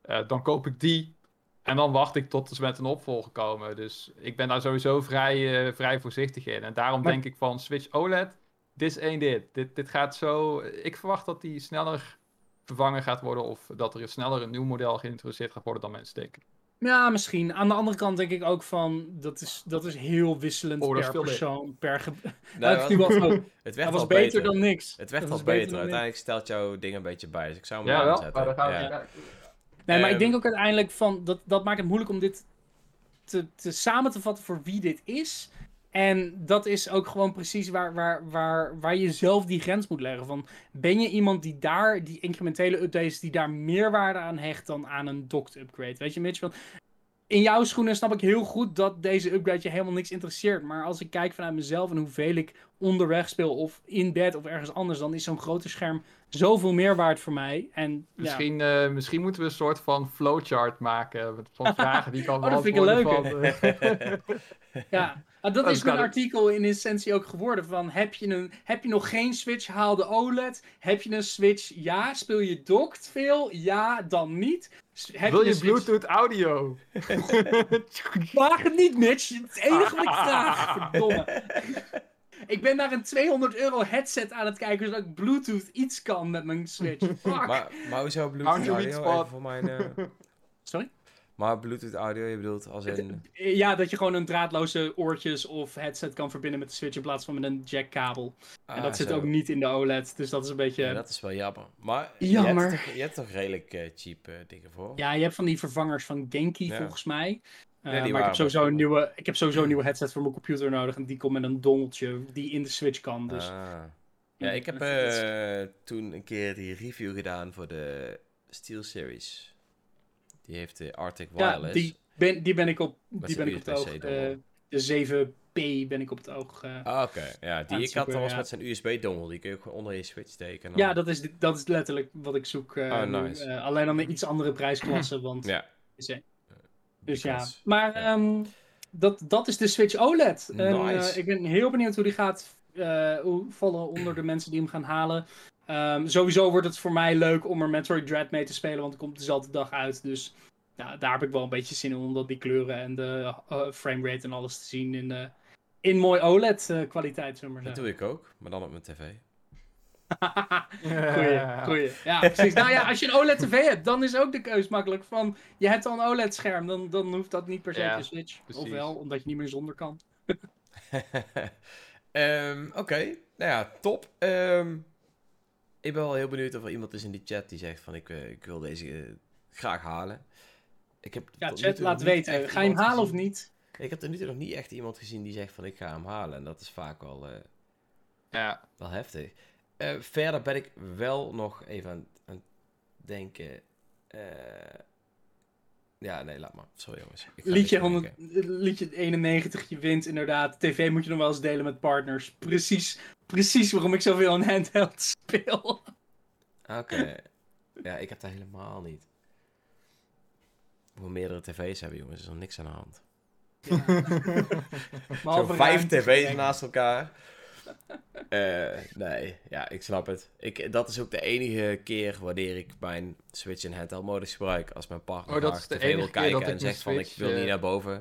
Eh, dan koop ik die. En dan wacht ik tot ze met een opvolger komen. Dus ik ben daar sowieso vrij, eh, vrij voorzichtig in. En daarom Maar- denk ik van Switch OLED, dit is één dit. dit. Dit gaat zo... Ik verwacht dat die sneller vervangen gaat worden. Of dat er sneller een nieuw model geïntroduceerd gaat worden dan mensen denken. Ja, misschien. Aan de andere kant denk ik ook van, dat is, dat is heel wisselend Oh, per persoon, per ge... Dat, [LAUGHS] zo. het werd dat was beter dan niks. Het werd Dat wel was beter. Uiteindelijk stelt jouw ding een beetje bij. Dus ik zou hem Ja, wel. Maar dan gaan we Ja. kijken. Nee, maar ik Ehm, denk ook uiteindelijk van dat, dat maakt het moeilijk om dit te, te samen te vatten voor wie dit is. En dat is ook gewoon precies waar, waar, waar, waar je zelf die grens moet leggen. Van, ben je iemand die daar, die incrementele updates, die daar meerwaarde aan hecht dan aan een docked upgrade? Weet je, Mitch? Van, in jouw schoenen snap ik heel goed dat deze upgrade je helemaal niks interesseert. Maar als ik kijk vanuit mezelf en hoeveel ik onderweg speel of in bed of ergens anders, dan is zo'n grote scherm zoveel meer waard voor mij. En, ja. Misschien, eh, misschien moeten we een soort van flowchart maken van [LAUGHS] vragen die kan Oh, dat vind ik een. Van, eh, [LAUGHS] [LAUGHS] Ja, maar dat Oh, is mijn artikel in essentie ook geworden. Van, heb, je een, heb je nog geen Switch, haal de OLED. Heb je een Switch, ja. Speel je docked veel, ja, dan niet. Heb wil je Switch- Bluetooth audio? [LAUGHS] Vraag het niet, Mitch. Het enige wat ik vraag. [LAUGHS] Verdomme. Ik ben naar een 200 euro headset aan het kijken, zodat ik Bluetooth iets kan met mijn Switch. [LAUGHS] Fuck. Maar, maar hoezo Bluetooth audio? Even voor mijn... eh, Sorry? Maar Bluetooth audio, je bedoelt als in... Ja, dat je gewoon een draadloze oortjes of headset kan verbinden met de Switch in plaats van met een jackkabel. en dat Ah, zit ook niet in de OLED, dus dat is een beetje... Ja, dat is wel jammer. Maar Jammer. Je, hebt toch, je hebt toch redelijk eh, cheap eh, dingen voor? Ja, je hebt van die vervangers van Genki Ja. volgens mij. Uh, maar ik heb, sowieso een nieuwe, ik heb sowieso een nieuwe headset voor mijn computer nodig. En die komt met een dongeltje die in de Switch kan. Dus Ah. Ja, ik heb eh, toen een keer die review gedaan voor de Steel Series. Die heeft de Arctic ja, Wireless. die ben, die ben ik op, die zijn ben ik op het oog. USB-C eh, dongel. de 7P ben ik op het oog. eh. Ah, oké. Ja, die ik had was ja. met zijn USB-dongel. Die kun je ook gewoon onder je Switch steken. en ja, dat is, dat is letterlijk wat ik zoek. eh, Oh, nice. Eh, alleen dan een iets andere prijsklasse. [CLEARS THROAT] Want, Ja. dus ja. Maar ja. ehm, dat, dat is de Switch OLED. En, Nice. eh, ik ben heel benieuwd hoe die gaat eh, hoe vallen onder de mensen die hem gaan halen. Ehm, sowieso wordt het voor mij leuk om er Metroid Dread mee te spelen, want het komt dezelfde dag uit. Dus ja, daar heb ik wel een beetje zin in, omdat die kleuren en de eh, framerate en alles te zien in, eh, in mooi OLED-kwaliteit, we maar Dat doe ik ook, maar dan op mijn tv. Goeie, goeie. Ja, precies. Nou ja, als je een OLED-tv hebt, dan is ook de keus makkelijk van... Je hebt al een OLED-scherm, dan, dan hoeft dat niet per se Ja, op je Switch. precies. Ofwel, omdat je niet meer zonder kan. [LAUGHS] Ehm, Oké, nou ja, top. Ehm, ik ben wel heel benieuwd of er iemand is in die chat die zegt van ik, eh, ik wil deze eh, graag halen. Ik heb Ja, chat, laat weten. Ga je hem halen of niet? Ik heb tot nu toe nog niet echt iemand gezien die zegt van ik ga hem halen. En dat is vaak wel, eh, Ja, wel heftig. Eh, verder ben ik wel nog even aan, aan het denken. eh, ja, nee, laat maar. Sorry jongens. Liedje, niks 100, bedenken. liedje 91, je wint inderdaad. TV moet je nog wel eens delen met partners. Precies, precies waarom ik zoveel een handheld speel. Oké. ja, ik heb dat helemaal niet. We meerdere tv's hebben, jongens. is er niks aan de hand. [LAUGHS] Zo Behalve vijf tv's naast elkaar. Eh, nee, ja, ik snap het. Ik, dat is ook de enige keer wanneer ik mijn Switch in handheld modus gebruik. Als mijn partner Oh, dat is de wil enige keer kijken dat en zegt van ik wil niet eh, naar boven.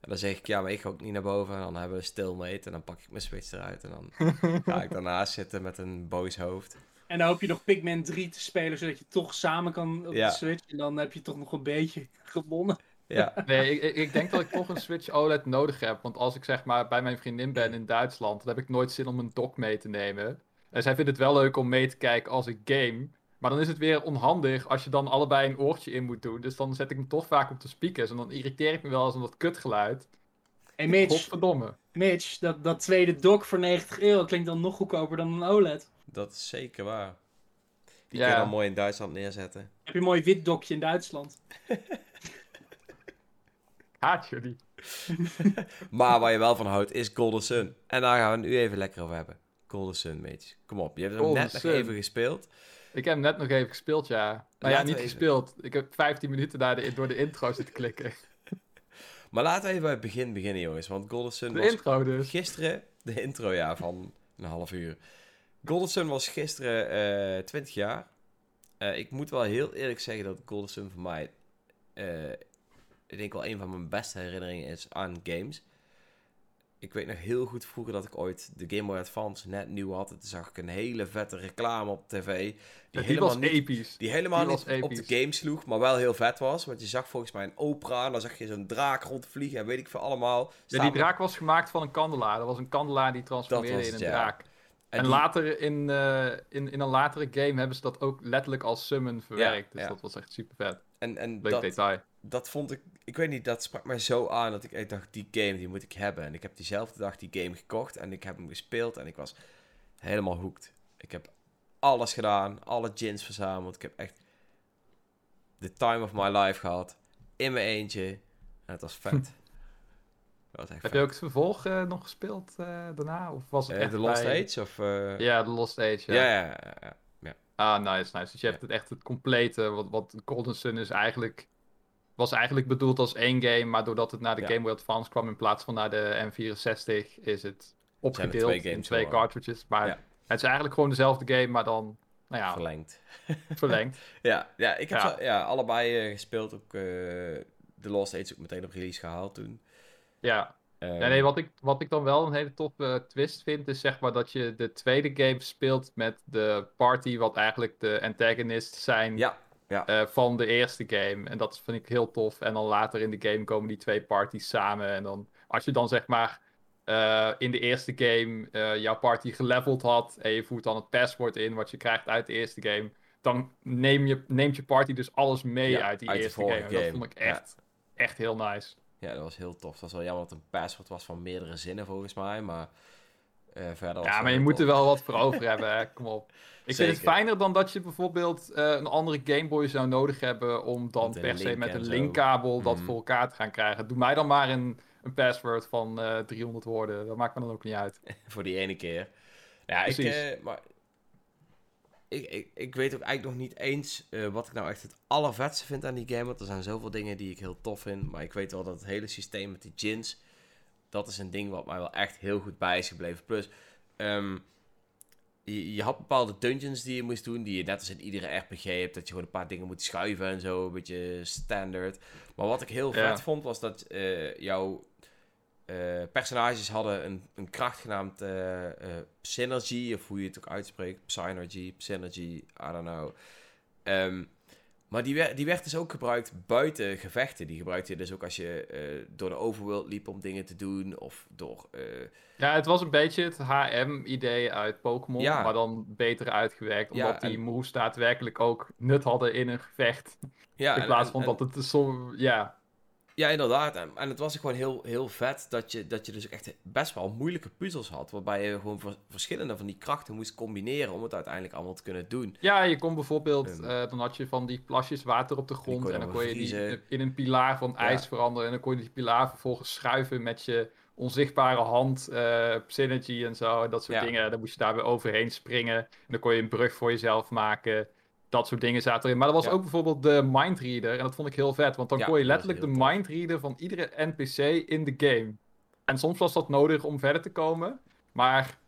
En dan zeg ik ja, maar ik ga ook niet naar boven. En dan hebben we stilmate en dan pak ik mijn Switch eruit. En dan [LAUGHS] ga ik daarnaast zitten met een boos hoofd. En dan hoop je nog Pikmin 3 te spelen, zodat je toch samen kan op Ja. de Switch. En dan heb je toch nog een beetje gewonnen. Ja, nee, ik, ik- denk dat ik toch een Switch OLED nodig heb. Want als ik zeg maar bij mijn vriendin ben in Duitsland, dan heb ik nooit zin om een dock mee te nemen. En zij vindt het wel leuk om mee te kijken als ik game. Maar dan is het weer onhandig als je dan allebei een oortje in moet doen. Dus dan zet ik hem toch vaak op de speakers. En dan irriteer ik me wel eens om dat kutgeluid. Hey Mitch, Godverdomme. Mitch dat, dat tweede dock voor 90 euro klinkt dan nog goedkoper dan een OLED. dat is zeker waar. Die Ja. kun je dan mooi in Duitsland neerzetten. Heb je een mooi wit dokje in Duitsland. [LAUGHS] [LAUGHS] Haat jullie. [LAUGHS] Maar waar je wel van houdt is Golden Sun. En daar gaan we het nu even lekker over hebben. Golden Sun, mate. Kom op, je hebt hem net nog even gespeeld. Ik heb hem net nog even gespeeld, ja. Nou ja, niet even- gespeeld. Ik heb 15 minuten naar de, door de intro zitten klikken. [LAUGHS] Maar laten we even bij het begin beginnen, jongens. Want Golden Sun De was intro dus. gisteren... De intro, ja, van een half uur. Golden Sun was gisteren eh 20 jaar. Eh, ik moet wel heel eerlijk zeggen dat Golden Sun voor mij... eh, ik denk wel een van mijn beste herinneringen is aan games. Ik weet nog heel goed vroeger dat ik ooit de Game Boy Advance net nieuw had. En toen zag ik een hele vette reclame op tv. Die, Die, helemaal was niet episch. Die helemaal Die niet op de game sloeg, maar wel heel vet was. Want je zag volgens mij een opera en dan zag je zo'n draak rondvliegen en weet ik veel allemaal. Ja, die draak was gemaakt van een kandelaar. Dat was een kandelaar die transformeerde in een ja. draak. En, die- later in, eh, in, in een latere game hebben ze dat ook letterlijk als summon verwerkt. dus ja. dat was echt super vet. En, en Leuk dat, detail. dat vond ik, ik weet niet, dat sprak mij zo aan dat ik echt dacht, die game die moet ik hebben. En ik heb diezelfde dag die game gekocht en ik heb hem gespeeld en ik was helemaal hooked. Ik heb alles gedaan, alle gins verzameld. Ik heb echt the time of my life gehad, in mijn eentje. En het was vet. Dat Heb je ook het vervolg eh, nog gespeeld eh, daarna? Of was het Eh, echt The Lost bij- Age of... Ja, The Lost Age. Ja. ja, ja, ja, ja. Ah, nice, nice. Dus je hebt het echt het complete. Wat, wat Golden Sun is eigenlijk. Was eigenlijk bedoeld als één game, maar doordat het naar de. Game Boy Advance kwam in plaats van naar de N64, is het opgedeeld twee in twee cartridges. Maar het is eigenlijk gewoon dezelfde game, maar dan nou ja, verlengd. verlengd. [LAUGHS] Ja, ja ik heb Ja. Zo, ja, allebei gespeeld. Ook The Lost Age ook meteen op release gehaald toen. Ja, Ehm, Ja, nee, wat ik, wat ik dan wel een hele toffe eh, twist vind, is zeg maar dat je de tweede game speelt met de party, wat eigenlijk de antagonists zijn Ja, ja. eh, van de eerste game. En dat vind ik heel tof. En dan later in de game komen die twee parties samen. En dan, als je dan zeg maar eh, in de eerste game jouw party geleveld had en je voert dan het paswoord in wat je krijgt uit de eerste game, dan neem je, neemt je party dus alles mee Ja, uit die uit eerste game. En dat vond ik echt, echt heel nice. Ja, dat was heel tof. Dat was wel jammer dat het een password was van meerdere zinnen volgens mij, maar eh, verder was Ja, maar je moet er wel wat voor over hebben, hè. Kom op. Ik vind het fijner dan dat je bijvoorbeeld eh, een andere Game Boy zou nodig hebben om dan Met per se met en een linkkabel dat Mhm. voor elkaar te gaan krijgen. Doe mij dan maar een, een password van eh 300 woorden. Dat maakt me dan ook niet uit. [LAUGHS] Voor die ene keer. Ja, ik, maar ik, ik, ik weet ook eigenlijk nog niet eens eh, wat ik nou echt het allervetste vind aan die game. Want er zijn zoveel dingen die ik heel tof vind. Maar ik weet wel dat het hele systeem met die gins, dat is een ding wat mij wel echt heel goed bij is gebleven. Plus, ehm, je, je had bepaalde dungeons die je moest doen, die je net als in iedere RPG hebt, dat je gewoon een paar dingen moet schuiven en zo, een beetje standaard. Maar wat ik heel Ja. vet vond, was dat eh, jouw eh, personages hadden een, een kracht genaamd eh, eh, Synergy, of hoe je het ook uitspreekt, Psynergy, Synergy, I don't know. Ehm, maar die, werd- die werd dus ook gebruikt buiten gevechten. Die gebruikte je dus ook als je door de overworld liep om dingen te doen, of door... Ja, het was een beetje het HM-idee uit Pokémon, Ja. maar dan beter uitgewerkt. Ja, Omdat die moves daadwerkelijk ook nut hadden in een gevecht. ja, in plaats en- van en- dat het zo... Ja, Ja, inderdaad. En, en het was ook gewoon heel, heel vet dat je, dat je dus echt best wel moeilijke puzzels had. Waarbij je gewoon ver- verschillende van die krachten moest combineren om het uiteindelijk allemaal te kunnen doen. Ja, je kon bijvoorbeeld, Ehm. eh, dan had je van die plasjes water op de grond en dan dan kon je die in een pilaar van Ja. ijs veranderen en dan kon je die pilaar vervolgens schuiven met je onzichtbare hand, eh, synergy en zo, en dat soort Ja. dingen. Dan moest je daar weer overheen springen en dan kon je een brug voor jezelf maken. Dat soort dingen zaten erin. Maar er was Ja. ook bijvoorbeeld de mindreader en dat vond ik heel vet, want dan Ja, kon je letterlijk de mindreader van iedere NPC in de game. En soms was dat nodig om verder te komen, maar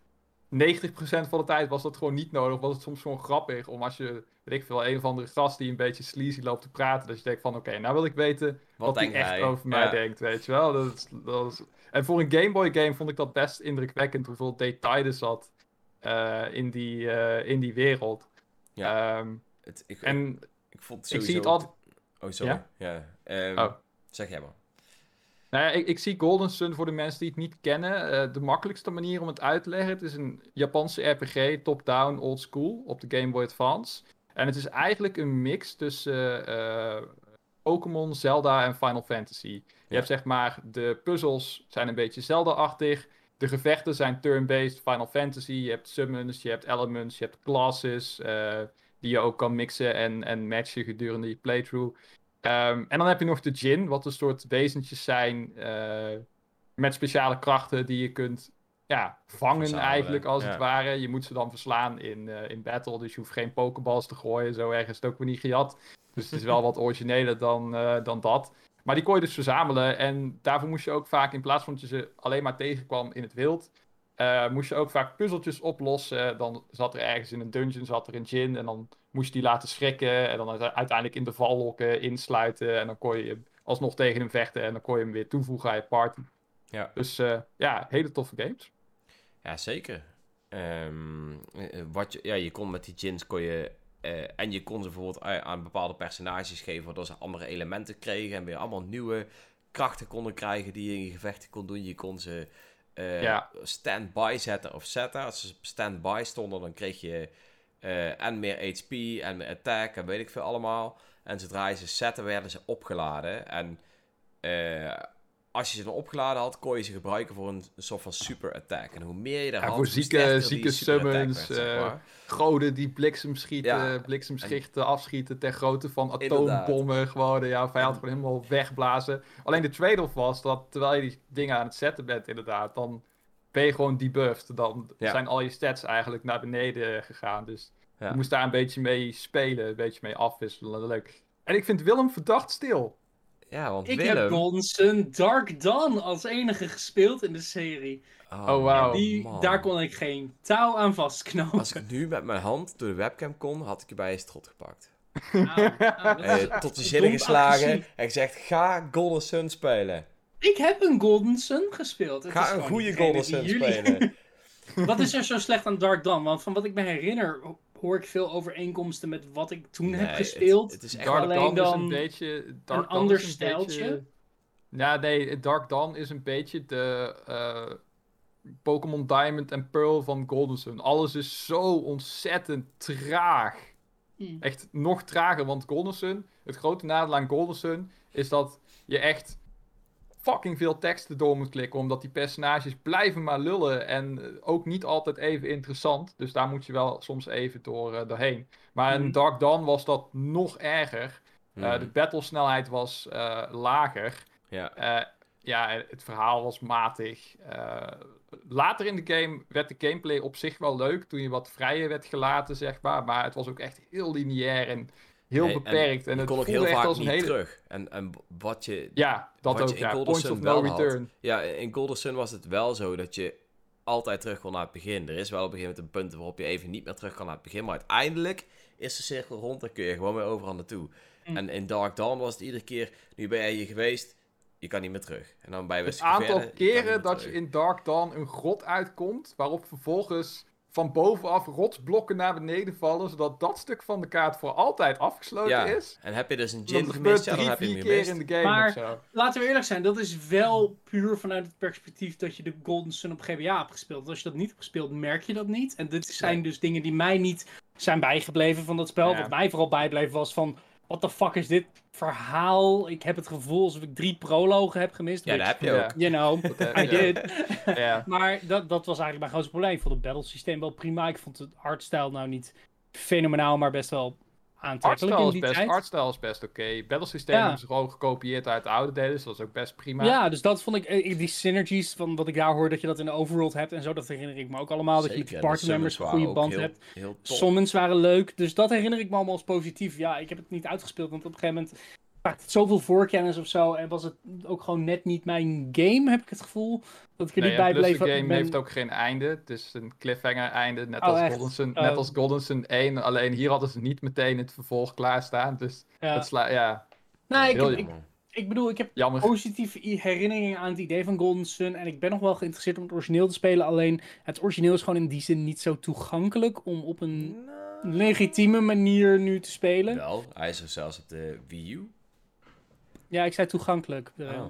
90% van de tijd was dat gewoon niet nodig. Was het soms gewoon grappig om als je, weet ik veel, een of andere gast die een beetje sleazy loopt te praten. Dat je denkt van, oké, nou wil ik weten wat, hij echt hij? over mij Ja. denkt, weet je wel. Dat is, dat is... En voor een Game Boy game vond ik dat best indrukwekkend hoeveel detail er zat eh, in, die, eh, in die wereld. Ja. Ehm, Het, ik, en ik vond het ik sowieso... zie het altijd... Oh, sorry. Ja? Ja. Ehm, Oh. Zeg jij maar. Nou ja, ik, ik zie Golden Sun voor de mensen die het niet kennen. eh, de makkelijkste manier om het uit te leggen. Het is een Japanse RPG, top-down, old school, op de Game Boy Advance. En het is eigenlijk een mix tussen eh, Pokémon, Zelda en Final Fantasy. Je Ja. hebt zeg maar, de puzzels zijn een beetje Zelda-achtig. De gevechten zijn turn-based, Final Fantasy. Je hebt summons, je hebt elements, je hebt classes. Die je ook kan mixen en, en matchen gedurende je playthrough. Ehm, en dan heb je nog de Jin, wat een soort wezentjes zijn eh, met speciale krachten die je kunt ja, vangen eigenlijk als ja. het ware. Je moet ze dan verslaan in, eh, in battle, dus je hoeft geen pokeballs te gooien. Zo erg is het ook weer niet gejat. Dus het is wel [LAUGHS] wat origineler dan, eh, dan dat. Maar die kon je dus verzamelen en daarvoor moest je ook vaak, in plaats van dat je ze alleen maar tegenkwam in het wild, eh, moest je ook vaak puzzeltjes oplossen. Dan zat er ergens in een dungeon zat er een gin en dan moest je die laten schrikken en dan uite- uiteindelijk in de val lokken, insluiten en dan kon je alsnog tegen hem vechten en dan kon je hem weer toevoegen aan je party. Ja. Dus eh, ja, hele toffe games. Ja, zeker. Ehm, eh, wat je, ja, je kon met die gins kon je... en je kon ze bijvoorbeeld aan bepaalde personages geven... waardoor ze andere elementen kregen... en weer allemaal nieuwe krachten konden krijgen... die je in je gevechten kon doen. Je kon ze eh Ja. stand-by zetten of zetten. Als ze stand-by stonden, dan kreeg je... eh, en meer HP en meer attack en weet ik veel allemaal. En zodra je ze zetten, werden ze opgeladen. En eh, als je ze dan opgeladen had, kon je ze gebruiken voor een, soort van super attack. En hoe meer je er Ja, had, voor zieke- zieke summons, werd, zeg eh. Goden die bliksem schieten, Ja, bliksemschichten afschieten ter grootte van atoombommen. Gewoon ja, vijand gewoon helemaal wegblazen. Alleen de trade-off was dat terwijl je die dingen aan het zetten bent inderdaad, dan ben je gewoon debuffed. Dan Ja. zijn al je stats eigenlijk naar beneden gegaan. Dus je moest daar een beetje mee spelen, een beetje mee afwisselen. Leuk. En ik vind Willem verdacht stil. Ja, want Ik Willem... heb Golden Sun Dark Dawn als enige gespeeld in de serie. Oh, Oh. Die, daar kon ik geen touw aan vastknopen. Als ik nu met mijn hand door de webcam kon, had ik je bij je strot gepakt. [LAUGHS] Is Eh, tot je dom zinnen geslagen agressief. en gezegd, ga Golden Sun spelen. Ik heb een Golden Sun gespeeld. Het is Ga een goede Golden Sun jullie- spelen. [LAUGHS] Wat is er zo slecht aan Dark Dawn? Want van wat ik me herinner, hoor ik veel overeenkomsten met wat ik toen heb gespeeld. Het, het is echt Dark alleen Dawn is dan een beetje... Dark een Dawn ander is een stijltje? beetje- Ja, nee, Dark Dawn is een beetje de eh, Pokémon Diamond en Pearl van Golden Sun. Alles is zo ontzettend traag. Hmm. Echt nog trager, want Golden Sun, het grote nadeel aan Golden Sun, is dat je echt fucking veel teksten door moet klikken, omdat die personages blijven maar lullen en eh, ook niet altijd even interessant. Dus daar moet je wel soms even door, eh, doorheen. Maar in Mhm. Dark Dawn was dat nog erger. Eh, Mhm. de battlesnelheid was lager. Ja. Ja, het verhaal was matig. Later in de game werd de gameplay op zich wel leuk, toen je wat vrijer werd gelaten, zeg maar. Maar het was ook echt heel lineair en heel Nee, beperkt. En, je het kon ook heel vaak als een niet hele... terug. En, en wat je... Ja, dat Wat ook. je in Ja, of wel no had. Ja, in Golden Sun was het wel zo dat je altijd terug kon naar het begin. Er is wel op een gegeven moment een punt waarop je even niet meer terug kan naar het begin. Maar uiteindelijk is de cirkel rond en kun je gewoon weer overal naartoe. Mm. En in Dark Dawn was het iedere keer, nu ben jij hier geweest, je kan niet meer terug. En dan bij Het aantal keren dat je in Dark Dawn een grot uitkomt, waarop vervolgens van bovenaf rotsblokken naar beneden vallen, zodat dat stuk van de kaart voor altijd afgesloten Ja, is. en heb je dus een gin gemist, ja, dan heb je hem keer in de game Maar- of zo. Laten we eerlijk zijn, dat is wel puur vanuit het perspectief dat je de Golden Sun op GBA hebt gespeeld. Als je dat niet hebt gespeeld, merk je dat niet. En dit zijn Nee. dus dingen die mij niet zijn bijgebleven van dat spel. Ja. Wat mij vooral bijbleef was van, what the fuck is dit verhaal? Ik heb het gevoel alsof ik drie prologen heb gemist. Ja, dat heb je ook. You know, Dat, I did. [LAUGHS] Maar dat, dat was eigenlijk mijn grootste probleem. Ik vond het battlesysteem wel prima. Ik vond het artstyle nou niet fenomenaal, maar best wel aantrekkelijk Artstyle in die best, tijd. artstyle is best oké. Battlesysteem Ja. is gewoon gekopieerd uit de oude delen, dus dat is ook best prima. Ja, dus dat vond ik, eh, die synergies van wat ik daar hoor, dat je dat in de overworld hebt en zo, dat herinner ik me ook allemaal. dat je met partnermembers een goede band hebt. Heel. Summons waren leuk, dus dat herinner ik me allemaal als positief. Ja, ik heb het niet uitgespeeld, want op een gegeven moment maakt het zoveel voorkennis of zo en was het ook gewoon net niet mijn game, heb ik het gevoel. Dat ik er Nee, niet bij bleef. de game ben- heeft ook geen einde. Het is een cliffhanger einde, net, Oh, als, echt? Golden Sun, Oh. net als Golden Sun 1. Alleen hier hadden ze niet meteen het vervolg klaarstaan. Dus Ja. het sla ja, Nou, ik, ik, bedoel, ik heb jammer. positieve herinneringen aan het idee van Golden Sun. En ik ben nog wel geïnteresseerd om het origineel te spelen. Alleen het origineel is gewoon in die zin niet zo toegankelijk om op een Nou, legitieme manier nu te spelen. Wel, hij is er zelfs op de Wii U. Ja, ik zei toegankelijk. Oh.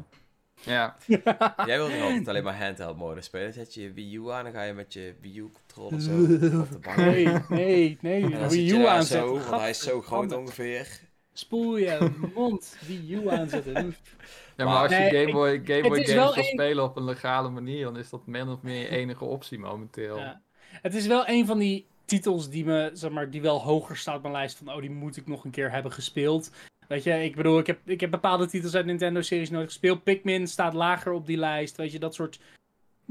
Ja. [LAUGHS] Jij wilde altijd alleen maar handheld mode spelen. Zet je je Wii U aan, dan ga je met je Wii U controller zo [LAUGHS] op de bank. Nee, nee, nee. En dan Wii U aanzetten. zo, want hij is zo groot ongeveer. Spoel je mond. Wii U aanzetten. [LAUGHS] ja, maar als je Nee, Game Boy, Game Boy games wil een- spelen op een legale manier, dan is dat min of meer je enige optie momenteel. Ja. Het is wel een van die titels die me, zeg maar, die wel hoger staat op mijn lijst van, oh, die moet ik nog een keer hebben gespeeld. Weet je, ik bedoel, ik heb, ik heb bepaalde titels uit Nintendo-series nooit gespeeld. Pikmin staat lager op die lijst, weet je, dat soort...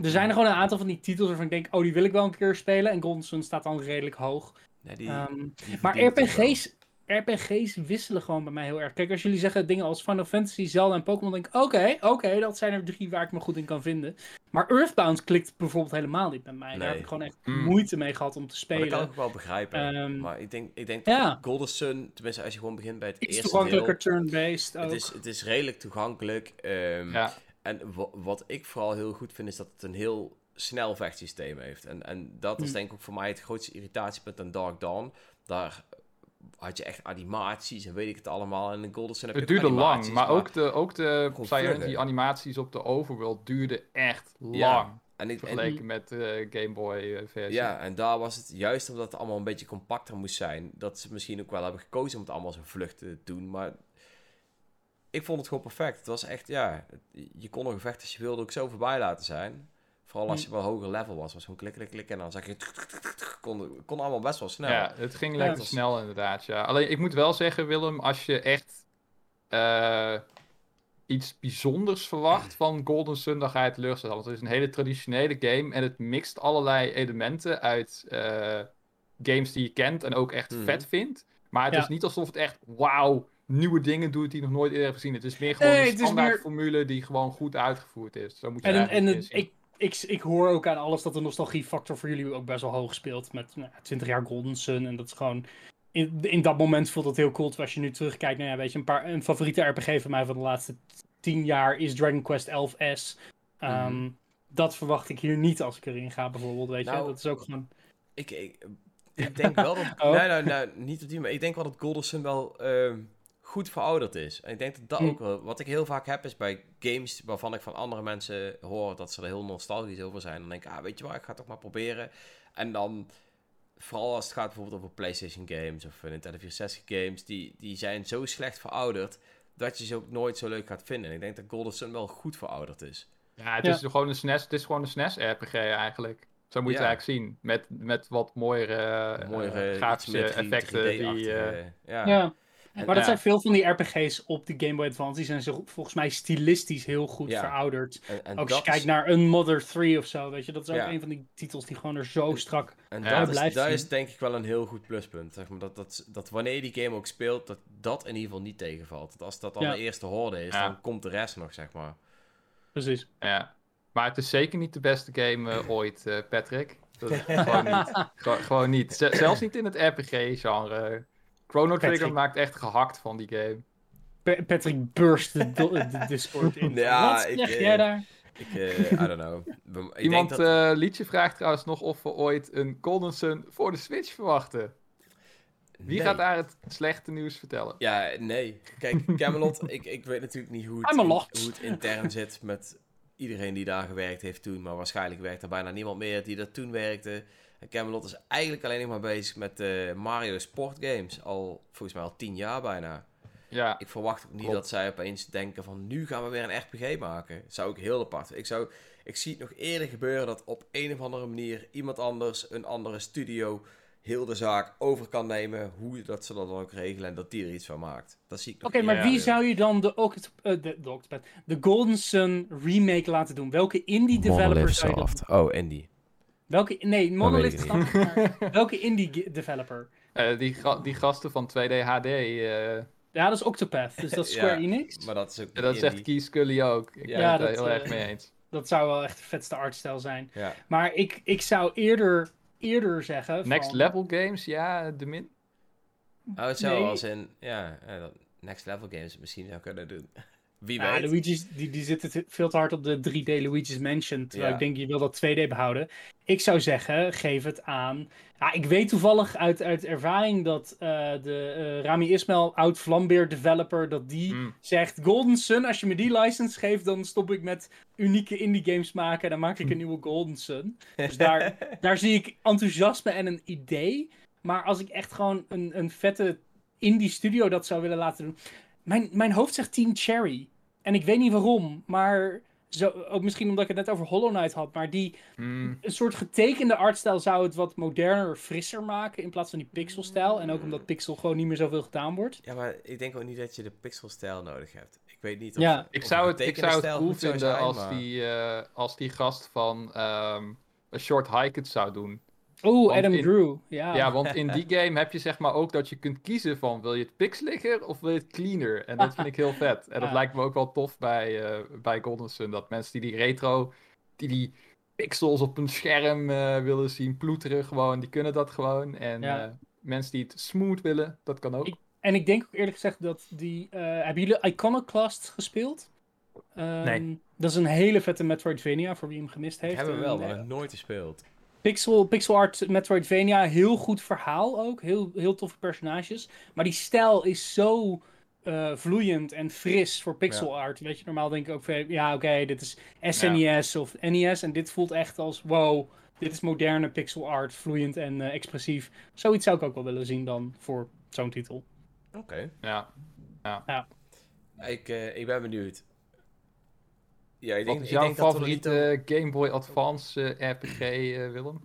Er zijn er gewoon een aantal van die titels waarvan ik denk, oh, die wil ik wel een keer spelen. En Golden Sun staat dan redelijk hoog. Nee, die, Ehm, die maar. RPG's, RPG's wisselen gewoon bij mij heel erg. Kijk, als jullie zeggen dingen als Final Fantasy, Zelda en Pokémon, denk ik, oké, oké, dat zijn er drie waar ik me goed in kan vinden. Maar Earthbound klikt bijvoorbeeld helemaal niet met mij. Daar Nee. heb ik gewoon echt Mm. moeite mee gehad om te Maar spelen. dat kan ik ook wel begrijpen. Ehm, maar ik denk, ik denk ja. Golden Sun, tenminste als je gewoon begint bij het Iets eerste toegankelijker deel. turn-based ook. Het is, het is redelijk toegankelijk. ehm, Ja. En wa- wat ik vooral heel goed vind, is dat het een heel snel vechtsysteem heeft. En, en dat is Hmm. denk ik ook voor mij het grootste irritatiepunt aan Dark Dawn. Daar had je echt animaties en weet ik het allemaal. En in Golden Sun heb je Het duurde lang, maar ook de, ook de vlugger. animaties op de overworld duurden echt Ja. lang. En, ik, en, Vergeleken met de Game Boy eh, versie. ja, en daar was het juist omdat het allemaal een beetje compacter moest zijn. Dat ze misschien ook wel hebben gekozen om het allemaal zo vlug te doen. Maar ik vond het gewoon perfect. Het was echt, ja, je kon een gevecht als je wilde ook zo voorbij laten zijn. Vooral als je wel hoger level was. was gewoon klik, klik, klik. En dan zag je... [LAUGHS] Kon, kon allemaal best wel snel. Ja, het ging Ja, lekker snel inderdaad. Ja. Alleen ik moet wel zeggen, Willem, als je echt eh, iets bijzonders verwacht van Golden Sun, dan ga je teleurstellen. Want het is een hele traditionele game en het mixt allerlei elementen uit eh, games die je kent en ook echt Mhm. vet vindt. Maar het Ja. is niet alsof het echt, wauw, nieuwe dingen doet die je nog nooit eerder hebt gezien. Het is meer gewoon Nee, een het is standaard meer- formule die gewoon goed uitgevoerd is. Zo moet je En, het en het- ik, ik, ik hoor ook aan alles dat de nostalgiefactor voor jullie ook best wel hoog speelt. Met nou, ja, 20 jaar Golden Sun. En dat is gewoon. In, in dat moment voelt het heel cool. Terwijl als je nu terugkijkt, nou ja, weet je, een, paar, een favoriete RPG van mij van de laatste tien jaar is Dragon Quest 11S. Ehm, Mhm. Dat verwacht ik hier niet als ik erin ga, bijvoorbeeld. Weet je, Nou, dat is ook gewoon. Ik, ik, ik denk wel dat... [LAUGHS] Oh. Nee, nou, nou, niet op die maar Ik denk wel dat Golden Sun wel ehm, goed verouderd is. En ik denk dat dat Hm. ook wel... Wat ik heel vaak heb is bij games waarvan ik van andere mensen hoor dat ze er heel nostalgisch over zijn. Dan denk ik, ah, weet je wat, ik ga het toch maar proberen. En dan... Vooral als het gaat bijvoorbeeld over PlayStation games of Nintendo 64 games, die, die zijn zo slecht verouderd dat je ze ook nooit zo leuk gaat vinden. En ik denk dat Golden Sun wel goed verouderd is. Ja, het Ja. is gewoon een SNES, het is gewoon een SNES-RPG eigenlijk. Zo moet je Ja. het eigenlijk zien. Met, met wat mooiere, eh, Mooie grafische effecten. Die, eh, ja. Ja. En- Maar dat zijn veel van die RPG's op de Game Boy Advance. Die zijn zo, volgens mij stilistisch heel goed Ja. verouderd. En, en Ook als je dat kijkt is- naar Unmother 3 of zo, weet je. Dat is ook Ja. een van die titels die gewoon er zo strak... En dat, is, Blijft dat zien. is denk ik wel een heel goed pluspunt. Zeg maar, dat, dat, dat wanneer je die game ook speelt, dat dat in ieder geval niet tegenvalt. Dat als dat dan Ja. de eerste horde is, Ja. dan komt de rest nog, zeg maar. Precies. ja. Maar het is zeker niet de beste game eh, [LAUGHS] ooit, eh, Patrick. Dat is [LAUGHS] gewoon niet. Gewo- gewoon niet. Z- zelfs niet in het RPG-genre. Chrono Trigger Patrick. maakt echt gehakt van die game. Pa- Patrick burst de, do- de Discord in. [LAUGHS] Ja, Wat ik, zeg eh, jij daar? Ik, eh I don't know. [LAUGHS] We- Ik Iemand, denk dat... eh, Liedje vraagt trouwens nog of we ooit een Golden Sun voor de Switch verwachten. Wie nee. gaat daar het slechte nieuws vertellen? Ja, nee. Kijk, [LAUGHS] Camelot, ik, ik weet natuurlijk niet hoe het, hoe het intern zit met iedereen die daar gewerkt heeft toen. Maar waarschijnlijk werkt er bijna niemand meer die er toen werkte. En Camelot is eigenlijk alleen nog maar bezig met eh, Mario Sportgames. Al volgens mij al tien jaar bijna. Ja, Ik verwacht ook niet Klopt. dat zij opeens denken van nu gaan we weer een RPG maken. Zou ik heel apart. Ik, zou, ik zie het nog eerder gebeuren dat op een of andere manier iemand anders, een andere studio, heel de zaak over kan nemen. Hoe dat ze dat dan ook regelen en dat die er iets van maakt. Dat zie ik nog Oké, maar wie zou je dan de, Oct eh, de, de, Octopath- de Golden Sun remake laten doen? Welke indie developer zou je dat. Oh, Andy. Welke, nee, Monolith [LAUGHS] maar welke indie developer? eh, die, ga- die gasten van 2D HD, eh, Ja, dat is Octopath, dus dat is [LAUGHS] Square Ja, Enix. Maar dat is ook dat zegt. Key Scully ook. Ik Ja, ben het dat, er heel eh, erg mee eens. Dat zou wel echt de vetste artstijl zijn. Ja. Maar ik, ik zou eerder, eerder zeggen... Next van- Level Games, ja, de min. Oh, het zou Nee. als in, ja, eh, Next Level Games misschien zou kunnen doen. Wie Ja, weet. Luigi's, die, die zitten te- veel te hard op de 3D Luigi's Mansion. Terwijl Ja. ik denk, je wil dat 2D behouden. Ik zou zeggen, geef het aan... Ja, ik weet toevallig uit, uit ervaring dat eh, de eh, Rami Ismail, oud Vlambeer developer, dat die Mm. zegt... Golden Sun, als je me die license geeft, dan stop ik met unieke indie games maken. En dan maak ik een nieuwe Golden Sun. Dus [LAUGHS] daar, daar zie ik enthousiasme en een idee. Maar als ik echt gewoon een, een vette indie studio dat zou willen laten doen. Mijn, mijn hoofd zegt Team Cherry. En ik weet niet waarom, maar zo, ook misschien omdat ik het net over Hollow Knight had. Maar die Mm, een soort getekende artstijl zou het wat moderner, frisser maken. In plaats van die pixelstijl. En ook omdat pixel gewoon niet meer zoveel gedaan wordt. Ja, maar ik denk ook niet dat je de pixelstijl nodig hebt. Ik weet niet of... Ja. ik zou een het, ik zou het stijl cool vinden zijn, als, maar- die, eh, als die gast van ehm A Short Hike het zou doen. Oeh, Adam in- Drew. Ja. Ja, want [LAUGHS] in die game heb je zeg maar ook dat je kunt kiezen van wil je het pixeliger of wil je het cleaner. En dat vind ik heel vet. En dat Ja. lijkt me ook wel tof bij, eh, bij Golden Sun. Dat mensen die die retro, die die pixels op een scherm eh, willen zien ploeteren gewoon, die kunnen dat gewoon. En Ja. eh, mensen die het smooth willen, dat kan ook. Ik- En ik denk ook eerlijk gezegd dat die... eh, hebben jullie Iconoclast gespeeld? Ehm, Nee. Dat is een hele vette Metroidvania, voor wie hem gemist heeft. Ik heb hem wel, maar nooit gespeeld. Pixel, pixel art Metroidvania, heel goed verhaal ook. Heel, heel toffe personages. Maar die stijl is zo eh, vloeiend en fris voor pixel art. Weet je, normaal denk ik ook van, ja oké, dit is SNES of NES. En dit voelt echt als, wow, dit is moderne pixel art, vloeiend en eh, expressief. Zoiets zou ik ook wel willen zien dan voor zo'n titel. Oké. Ja. Ik, eh, ik ben benieuwd. Ja, ik Wat denk, is ik jouw dat favoriete Game Boy Advance eh, RPG, eh, Willem?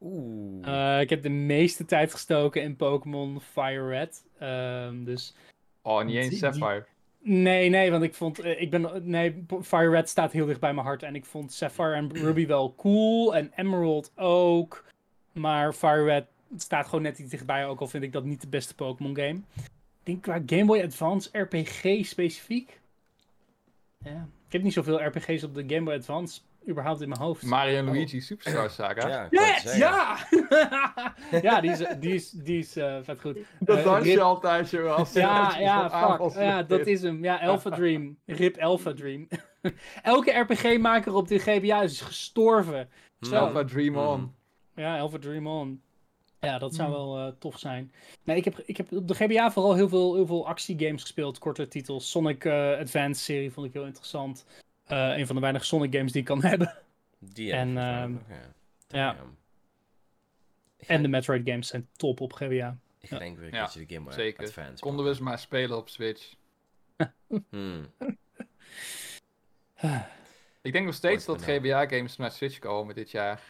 Oeh. Eh, ik heb de meeste tijd gestoken in Pokémon Fire Red. Ehm, dus Oh, niet eens Sapphire. Nee, nee, want ik vond, ik ben, nee, Fire Red staat heel dicht bij mijn hart. En ik vond Sapphire en Ruby wel cool. En Emerald ook. Maar Fire Red staat gewoon net iets dichtbij. Ook al vind ik dat niet de beste Pokémon game. Ik denk qua Game Boy Advance RPG specifiek. Ja, ik heb niet zoveel RPG's op de Game Boy Advance überhaupt in mijn hoofd. Mario en Luigi Superstar Saga. Ja, Yes! Ja! [LAUGHS] ja, die is, die is, die is eh, vet goed. Dat Eh, dans Rip- je altijd, Jonas. Ja, ja, fuck. Ja, dat is hem. Ja, Alpha Dream. Rip Alpha Dream. [LAUGHS] Elke RPG-maker op de GBA is gestorven. Zo. Alpha Dream On. Mm. Ja, Alpha Dream On. Ja, dat zou Hmm. wel eh, tof zijn. Nee, ik heb, ik heb op de GBA vooral heel veel, heel veel actiegames gespeeld, korte titels. Sonic eh Advance serie vond ik heel interessant. Eh, een van de weinige Sonic games die ik kan [LAUGHS] hebben. Die heb En, ehm, nog, ja. ja. En de Metroid games zijn top op GBA. Ik ga denk weer Ja, keertje de Game Boy zeker. Advance Konden we eens maar spelen op Switch. [LAUGHS] Hmm. [LAUGHS] Ik denk nog steeds dat gedaan. GBA-games naar Switch komen dit jaar.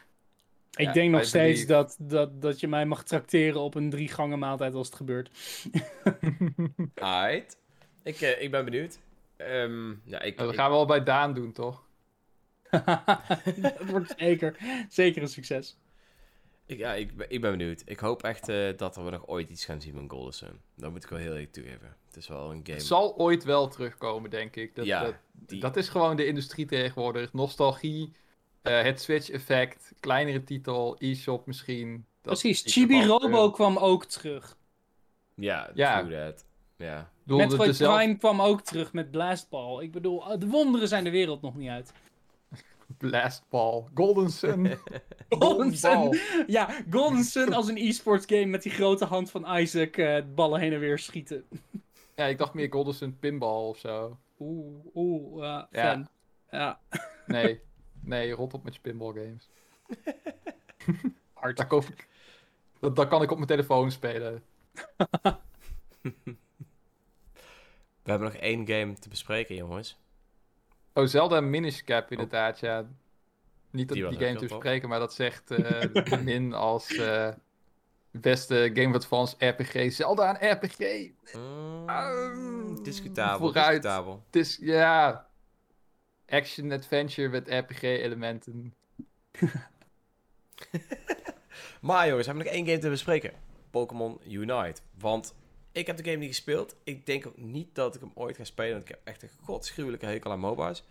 Ik Ja, denk nog steeds dat, dat, dat je mij mag trakteren op een drie gangen maaltijd als het gebeurt. [LAUGHS] Alright. Ik, eh, ik ben benieuwd. Ehm, ja, ik, dat ik- gaan we al bij Daan doen, toch? [LAUGHS] dat wordt zeker, zeker een succes. ik, ja, ik, ben- ik ben benieuwd. Ik hoop echt eh, dat we nog ooit iets gaan zien van Golden Sun. Dat moet ik wel heel eerlijk toegeven. Het is wel een game. Het zal ooit wel terugkomen, denk ik. Dat, Ja, dat, die- dat is gewoon de industrie tegenwoordig. Nostalgie, eh, het Switch-effect, kleinere titel, e-shop misschien. Dat Precies, Chibi Robo eh, kwam ook terug. Ja, Ja. true that. Ja. dezelfde- Prime kwam ook terug met Blastball. Ik bedoel, de wonderen zijn de wereld nog niet uit. [LAUGHS] Blastball, Golden Sun. [LAUGHS] Golden Sun. Ja, Golden Sun als een e-sports game met die grote hand van Isaac eh, ballen heen en weer schieten. [LAUGHS] Ja, ik dacht meer Golden Sun Pinball of zo. Oeh, oeh, ja, Ja. Ja, Nee, nee, rot op met je pinball games. [LAUGHS] hard. Daar, koop ik, dat, dat kan ik op mijn telefoon spelen. [LAUGHS] We hebben nog één game te bespreken, jongens. Oh, Zelda Minish Cap inderdaad, ja. Niet dat Die die, game te bespreken, maar dat zegt [LAUGHS] eh Min als eh, beste Game of Advance RPG. Zelda een RPG! Mm, discutabel, vooruit. discutabel. Het is, ja... Action-adventure met RPG-elementen. [LAUGHS] Maar jongens, we hebben nog één game te bespreken. Pokémon Unite. Want ik heb de game niet gespeeld. Ik denk ook niet dat ik hem ooit ga spelen. Want ik heb echt een godschuwelijke hekel aan MOBA's.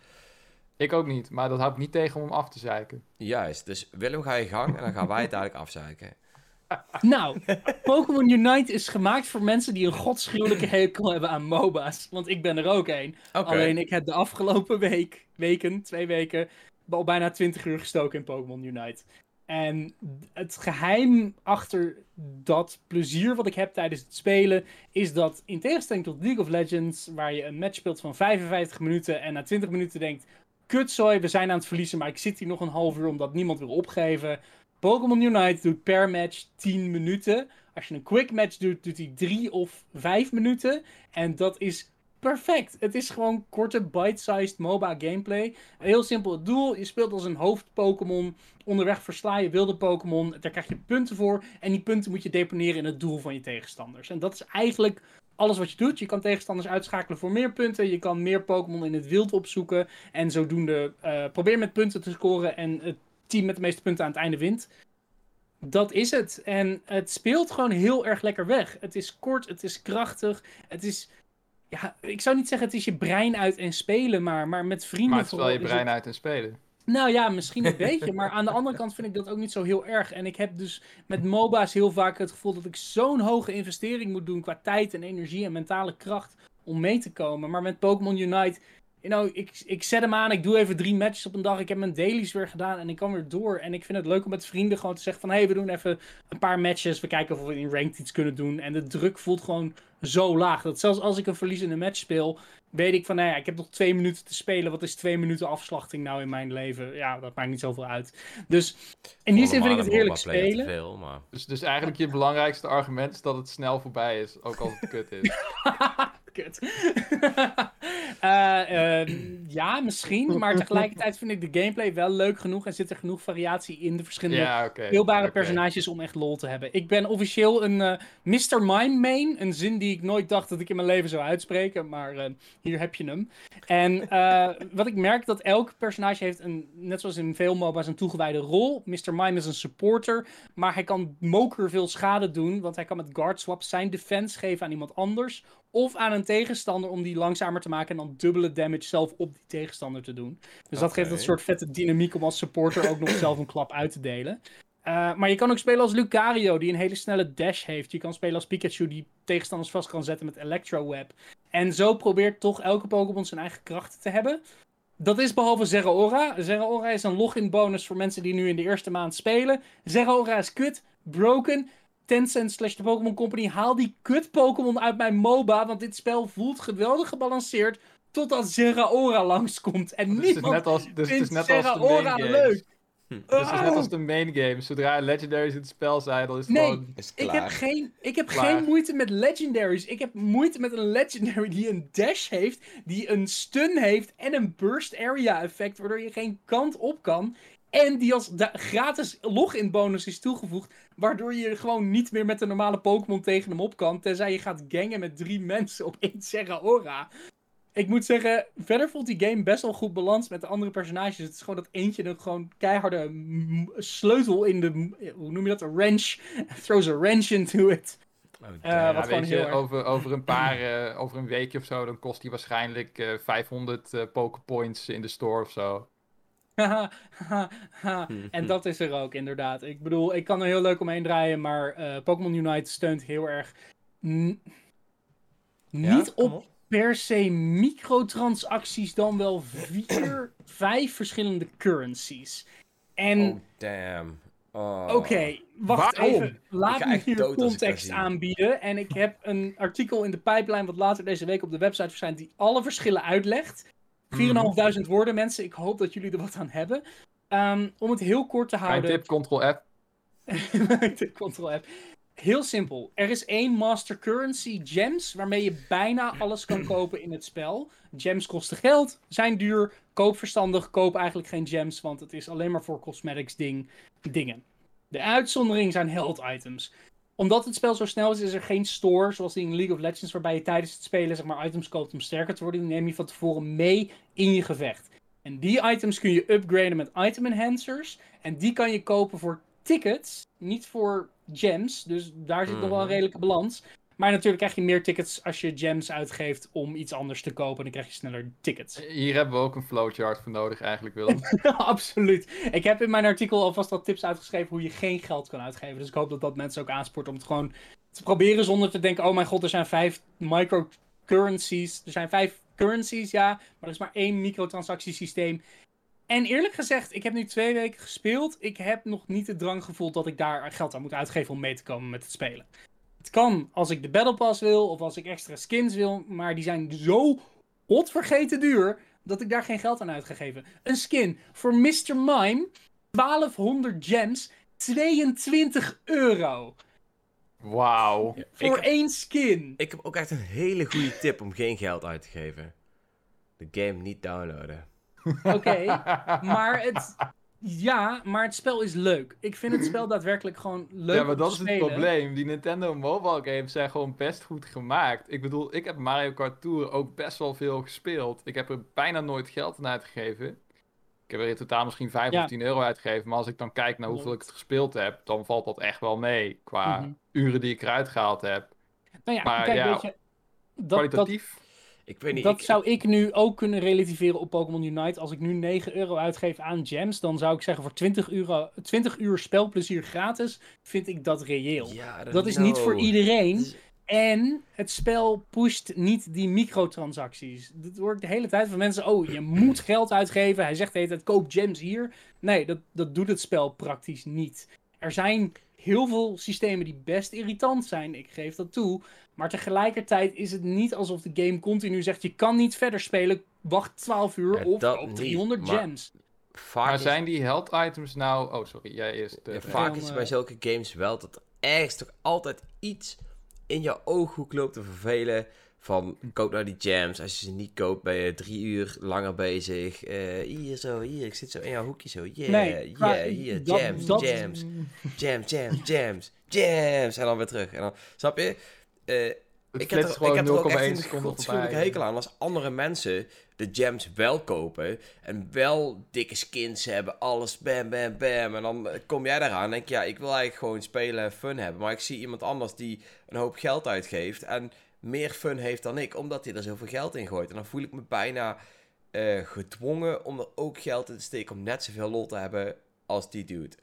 Ik ook niet, maar dat houdt niet tegen om hem af te zeiken. Juist, dus Willem ga je gang en dan gaan wij het dadelijk afzeiken. Nou, Pokémon Unite is gemaakt voor mensen die een godschuwelijke [CLEARS THROAT] hekel hebben aan MOBA's. Want ik ben er ook een. Alleen ik heb de afgelopen week, weken, twee weken, al bijna 20 uur gestoken in Pokémon Unite. En het geheim achter dat plezier wat ik heb tijdens het spelen, is dat in tegenstelling tot League of Legends, waar je een match speelt van 55 minuten en na 20 minuten denkt, kutzooi, we zijn aan het verliezen, maar ik zit hier nog een half uur omdat niemand wil opgeven. Pokémon Unite doet per match 10 minuten. Als je een quick match doet, doet hij 3 of 5 minuten. En dat is perfect. Het is gewoon korte, bite-sized MOBA gameplay. Heel simpel het doel. Je speelt als een hoofd-Pokémon. Onderweg versla je wilde Pokémon. Daar krijg je punten voor. En die punten moet je deponeren in het doel van je tegenstanders. En dat is eigenlijk alles wat je doet. Je kan tegenstanders uitschakelen voor meer punten. Je kan meer Pokémon in het wild opzoeken. En zodoende eh, probeer met punten te scoren. En het team met de meeste punten aan het einde wint. Dat is het. En het speelt gewoon heel erg lekker weg. Het is kort, het is krachtig. Het is. Ja, ik zou niet zeggen het is je brein uit en spelen, maar, maar met vrienden. Maar het is wel je brein het- uit en spelen. nou ja, misschien een beetje. Maar aan de andere kant vind ik dat ook niet zo heel erg. En ik heb dus met MOBA's heel vaak het gevoel dat ik zo'n hoge investering moet doen qua tijd en energie en mentale kracht om mee te komen. Maar met Pokémon Unite, you know, ik, ik zet hem aan, ik doe even drie matches op een dag. Ik heb mijn dailies weer gedaan en ik kan weer door. En ik vind het leuk om met vrienden gewoon te zeggen van... Hé, hey, we doen even een paar matches. We kijken of we in ranked iets kunnen doen. En de druk voelt gewoon zo laag. Dat zelfs als ik een verliezende match speel weet ik van, nou ja, ik heb nog twee minuten te spelen. Wat is twee minuten afslachting nou in mijn leven? Ja, dat maakt niet zoveel uit. Dus in die zin vind ik het heerlijk spelen. Te veel, maar... Dus, dus eigenlijk je belangrijkste argument is dat het snel voorbij is, ook als het kut is. [LAUGHS] Kut. [LAUGHS] Eh, eh, ja, misschien. Maar tegelijkertijd vind ik de gameplay wel leuk genoeg. En zit er genoeg variatie in de verschillende Ja, speelbare personages om echt lol te hebben. Ik ben officieel een eh, Mr. Mime main. Een zin die ik nooit dacht dat ik in mijn leven zou uitspreken. Maar eh, hier heb je hem. En wat ik merk dat elk personage heeft, een, net zoals in veel MOBA's, een toegewijde rol. Mr. Mime is een supporter. Maar hij kan moker veel schade doen. Want hij kan met guard swap zijn defense geven aan iemand anders. Of aan een tegenstander om die langzamer te maken en dan dubbele damage zelf op die tegenstander te doen. Dus dat geeft een soort vette dynamiek om als supporter ook nog zelf een klap uit te delen. Eh, maar je kan ook spelen als Lucario, die een hele snelle dash heeft. Je kan spelen als Pikachu, die tegenstanders vast kan zetten met Electro Web. En zo probeert toch elke Pokémon zijn eigen krachten te hebben. Dat is behalve Zeraora. Zeraora is een login bonus voor mensen die nu in de eerste maand spelen. Zeraora is kut, broken. Tencent slash de Pokémon Company, haal die kut Pokémon uit mijn MOBA, want dit spel voelt geweldig gebalanceerd totdat Zeraora langskomt. En Dus het is niemand net als, dus het is vindt net als de Zeraora main leuk. Dus het is net als de main game. Zodra legendaries in het spel zijn, dan is het Nee. gewoon... Is Ik heb, geen, ik heb Klaar. geen moeite met legendaries. Ik heb moeite met een legendary die een dash heeft, die een stun heeft en een burst area effect, waardoor je geen kant op kan. En die als gratis login bonus is toegevoegd, waardoor je gewoon niet meer met de normale Pokémon tegen hem op kan, tenzij je gaat gangen met drie [LAUGHS] mensen op één Zeraora. Ik moet zeggen, verder voelt die game best wel goed balans met de andere personages. Het is gewoon dat eentje een gewoon keiharde sleutel in de, hoe noem je dat, een wrench. [LAUGHS] Throws a wrench into it. Oh, Eh, wat Ja, gewoon weet heel je, over, over een paar, eh, over een weekje of zo, dan kost die waarschijnlijk eh 500 eh Poképoints in de store of zo. [LAUGHS] En dat is er ook, inderdaad. Ik bedoel, ik kan er heel leuk omheen draaien, maar eh, Pokémon Unite steunt heel erg. n- Ja, niet op per se microtransacties, dan wel vier, [CLEARS THROAT] vijf verschillende currencies. En Oh, damn. Oh. Oké, wacht Waarom? even. Ik Laat ga me hier context aanbieden. En ik heb een artikel in de pipeline wat later deze week op de website verschijnt die alle verschillen uitlegt. 4.500 woorden, mensen. Ik hoop dat jullie er wat aan hebben. Ehm, om het heel kort te Mijn houden. tip, Ctrl-F. de control app. [LAUGHS] Heel simpel. Er is één master currency, gems, waarmee je bijna alles kan kopen in het spel. Gems kosten geld, zijn duur. Koop verstandig, koop eigenlijk geen gems, want het is alleen maar voor cosmetics ding, dingen. De uitzondering zijn health items. Omdat het spel zo snel is, is er geen store, zoals in League of Legends, waarbij je tijdens het spelen zeg maar, items koopt om sterker te worden. Die neem je van tevoren mee in je gevecht. En die items kun je upgraden met item enhancers. En die kan je kopen voor tickets, niet voor gems. Dus daar zit nog wel een Mhm. redelijke balans. Maar natuurlijk krijg je meer tickets als je gems uitgeeft om iets anders te kopen. Dan krijg je sneller tickets. Hier hebben we ook een flowchart voor nodig eigenlijk, Willem. [LAUGHS] Absoluut. Ik heb in mijn artikel alvast wat tips uitgeschreven hoe je geen geld kan uitgeven. Dus ik hoop dat dat mensen ook aanspoort om het gewoon te proberen zonder te denken: oh mijn god, er zijn vijf microcurrencies. Er zijn vijf currencies, ja, maar er is maar één microtransactiesysteem. En eerlijk gezegd, ik heb nu twee weken gespeeld. Ik heb nog niet de drang gevoeld dat ik daar geld aan moet uitgeven om mee te komen met het spelen. Het kan als ik de Battle Pass wil of als ik extra skins wil, maar die zijn zo godvergeten duur dat ik daar geen geld aan uitgegeven. Een skin voor Mr. Mime, 1200 gems, 22 euro. Wauw. Voor Ik- één skin. Ik heb ook echt een hele goede tip om geen geld uit te geven. De game niet downloaden. Oké, [LAUGHS] maar het... Ja, maar het spel is leuk. Ik vind het spel [CLEARS THROAT] daadwerkelijk gewoon leuk Ja, maar om dat te is het spelen. probleem. Die Nintendo mobile games zijn gewoon best goed gemaakt. Ik bedoel, ik heb Mario Kart Tour ook best wel veel gespeeld. Ik heb er bijna nooit geld aan uitgegeven. Ik heb er in totaal misschien 5 Ja. of 10 euro uitgegeven. Maar als ik dan kijk naar hoeveel ik het gespeeld heb, dan valt dat echt wel mee. Qua Mhm. uren die ik eruit gehaald heb. Nou ja, Maar kijk, ja, weet je... Dat, dat, Kwalitatief. Ik weet niet. dat ik, zou ik nu ook kunnen relativeren op Pokémon Unite. Als ik nu 9 euro uitgeef aan gems, dan zou ik zeggen voor 20, euro, 20 uur spelplezier gratis, vind ik dat reëel. Ja, Dat is niet voor iedereen. Is- En het spel pusht niet die microtransacties. Dat wordt de hele tijd van mensen, oh, je [CLEARS THROAT] moet geld uitgeven. Hij zegt de hele tijd, koop gems hier. Nee, dat, dat doet het spel praktisch niet. Er zijn heel veel systemen die best irritant zijn, ik geef dat toe. Maar tegelijkertijd is het niet alsof de game continu zegt, je kan niet verder spelen, wacht 12 uur Ja, of dat koop niet, 300 maar- gems. Vaak Maar zijn die health items nou... Oh, sorry. Jij eerst. eh, Ja, vaak is het eh, bij zulke games wel dat er ergens toch altijd iets in je ooghoek loopt te vervelen. Van koop nou die jams. Als je ze niet koopt, ben je drie uur langer bezig. Eh, hier zo, hier, ik zit zo in jouw hoekje zo. Yeah, Nee, yeah, hier, dat- jams, dat- jams, jams, jams, jams, jams. En dan weer terug. En dan, snap je? Eh, ik heb, er, ik heb er ook gewoon echt 0,1 een godschuwelijke hekel aan als andere mensen de gems wel kopen en wel dikke skins hebben, alles bam, bam, bam. En dan eh, kom jij daaraan en denk je, ja, ik wil eigenlijk gewoon spelen en fun hebben. Maar ik zie iemand anders die een hoop geld uitgeeft en meer fun heeft dan ik, omdat hij er zoveel geld in gooit. En dan voel ik me bijna eh, gedwongen om er ook geld in te steken om net zoveel lol te hebben als die dude.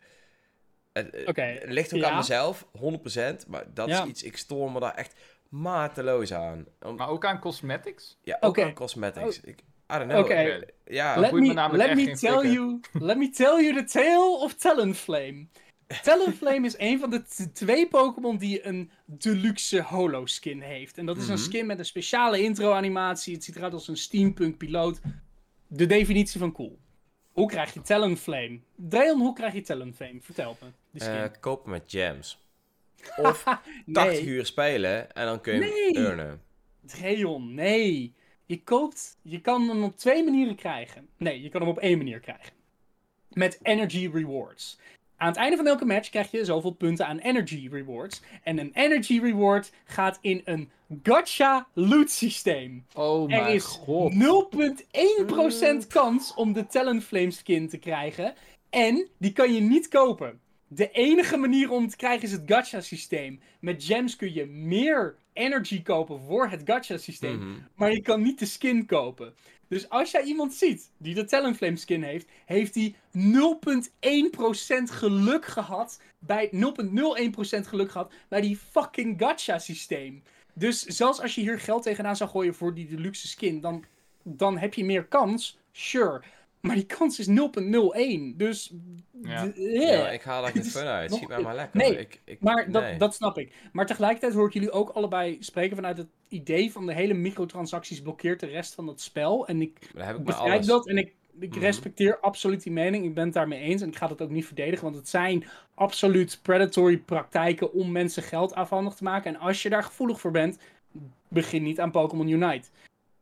Het, eh, Oké, het ligt ook ja. aan mezelf, 100%, maar dat Ja. is iets, ik stoor me daar echt mateloos aan. Om- Maar ook aan cosmetics? ja, ook Oké. aan cosmetics. Ik, I don't know. Oké. eh, Ja, Let me let me tell you, let me tell you the tale of Talonflame. Talonflame is een van de twee Pokémon die een deluxe holo skin heeft. En dat is een Mhm. skin met een speciale intro animatie. Het ziet eruit als een steampunk piloot. De definitie van cool. Hoe krijg je Talonflame? Dreon, hoe krijg je Talonflame? Vertel me. Eh, kopen met gems. [LAUGHS] Of 80 nee, uur spelen en dan kun je Nee. hem earnen. Dreon, nee. Je koopt, je kan hem op twee manieren krijgen. Nee, je kan hem op één manier krijgen. Met energy rewards. Aan het einde van elke match krijg je zoveel punten aan energy rewards. En een energy reward gaat in een gacha loot systeem. Oh Er mijn is god. 0,1% kans om de Talonflame skin te krijgen. En die kan je niet kopen. De enige manier om het te krijgen is het gacha systeem. Met gems kun je meer energy kopen voor het gacha systeem. Mhm. Maar je kan niet de skin kopen. Dus als jij iemand ziet die de Talonflame skin heeft, heeft hij 0,1% geluk gehad. Bij 0,01% geluk gehad bij die fucking gacha systeem. Dus zelfs als je hier geld tegenaan zou gooien voor die deluxe skin, dan, dan heb je meer kans. Sure. Maar die kans is 0,01. Dus. Ja. d- Ja, ik haal daar [LAUGHS] geen is fun uit. Schiet mij maar lekker. Nee, ik, ik, Maar dat, nee. dat snap ik. Maar tegelijkertijd hoor ik jullie ook allebei spreken vanuit het idee van de hele microtransacties blokkeert de rest van het spel. En ik Maar daar heb ik bij begrijp dat en ik, ik Mhm. respecteer absoluut die mening. Ik ben het daarmee eens en ik ga dat ook niet verdedigen, want het zijn absoluut predatory praktijken om mensen geld afhandig te maken. En als je daar gevoelig voor bent, begin niet aan Pokémon Unite.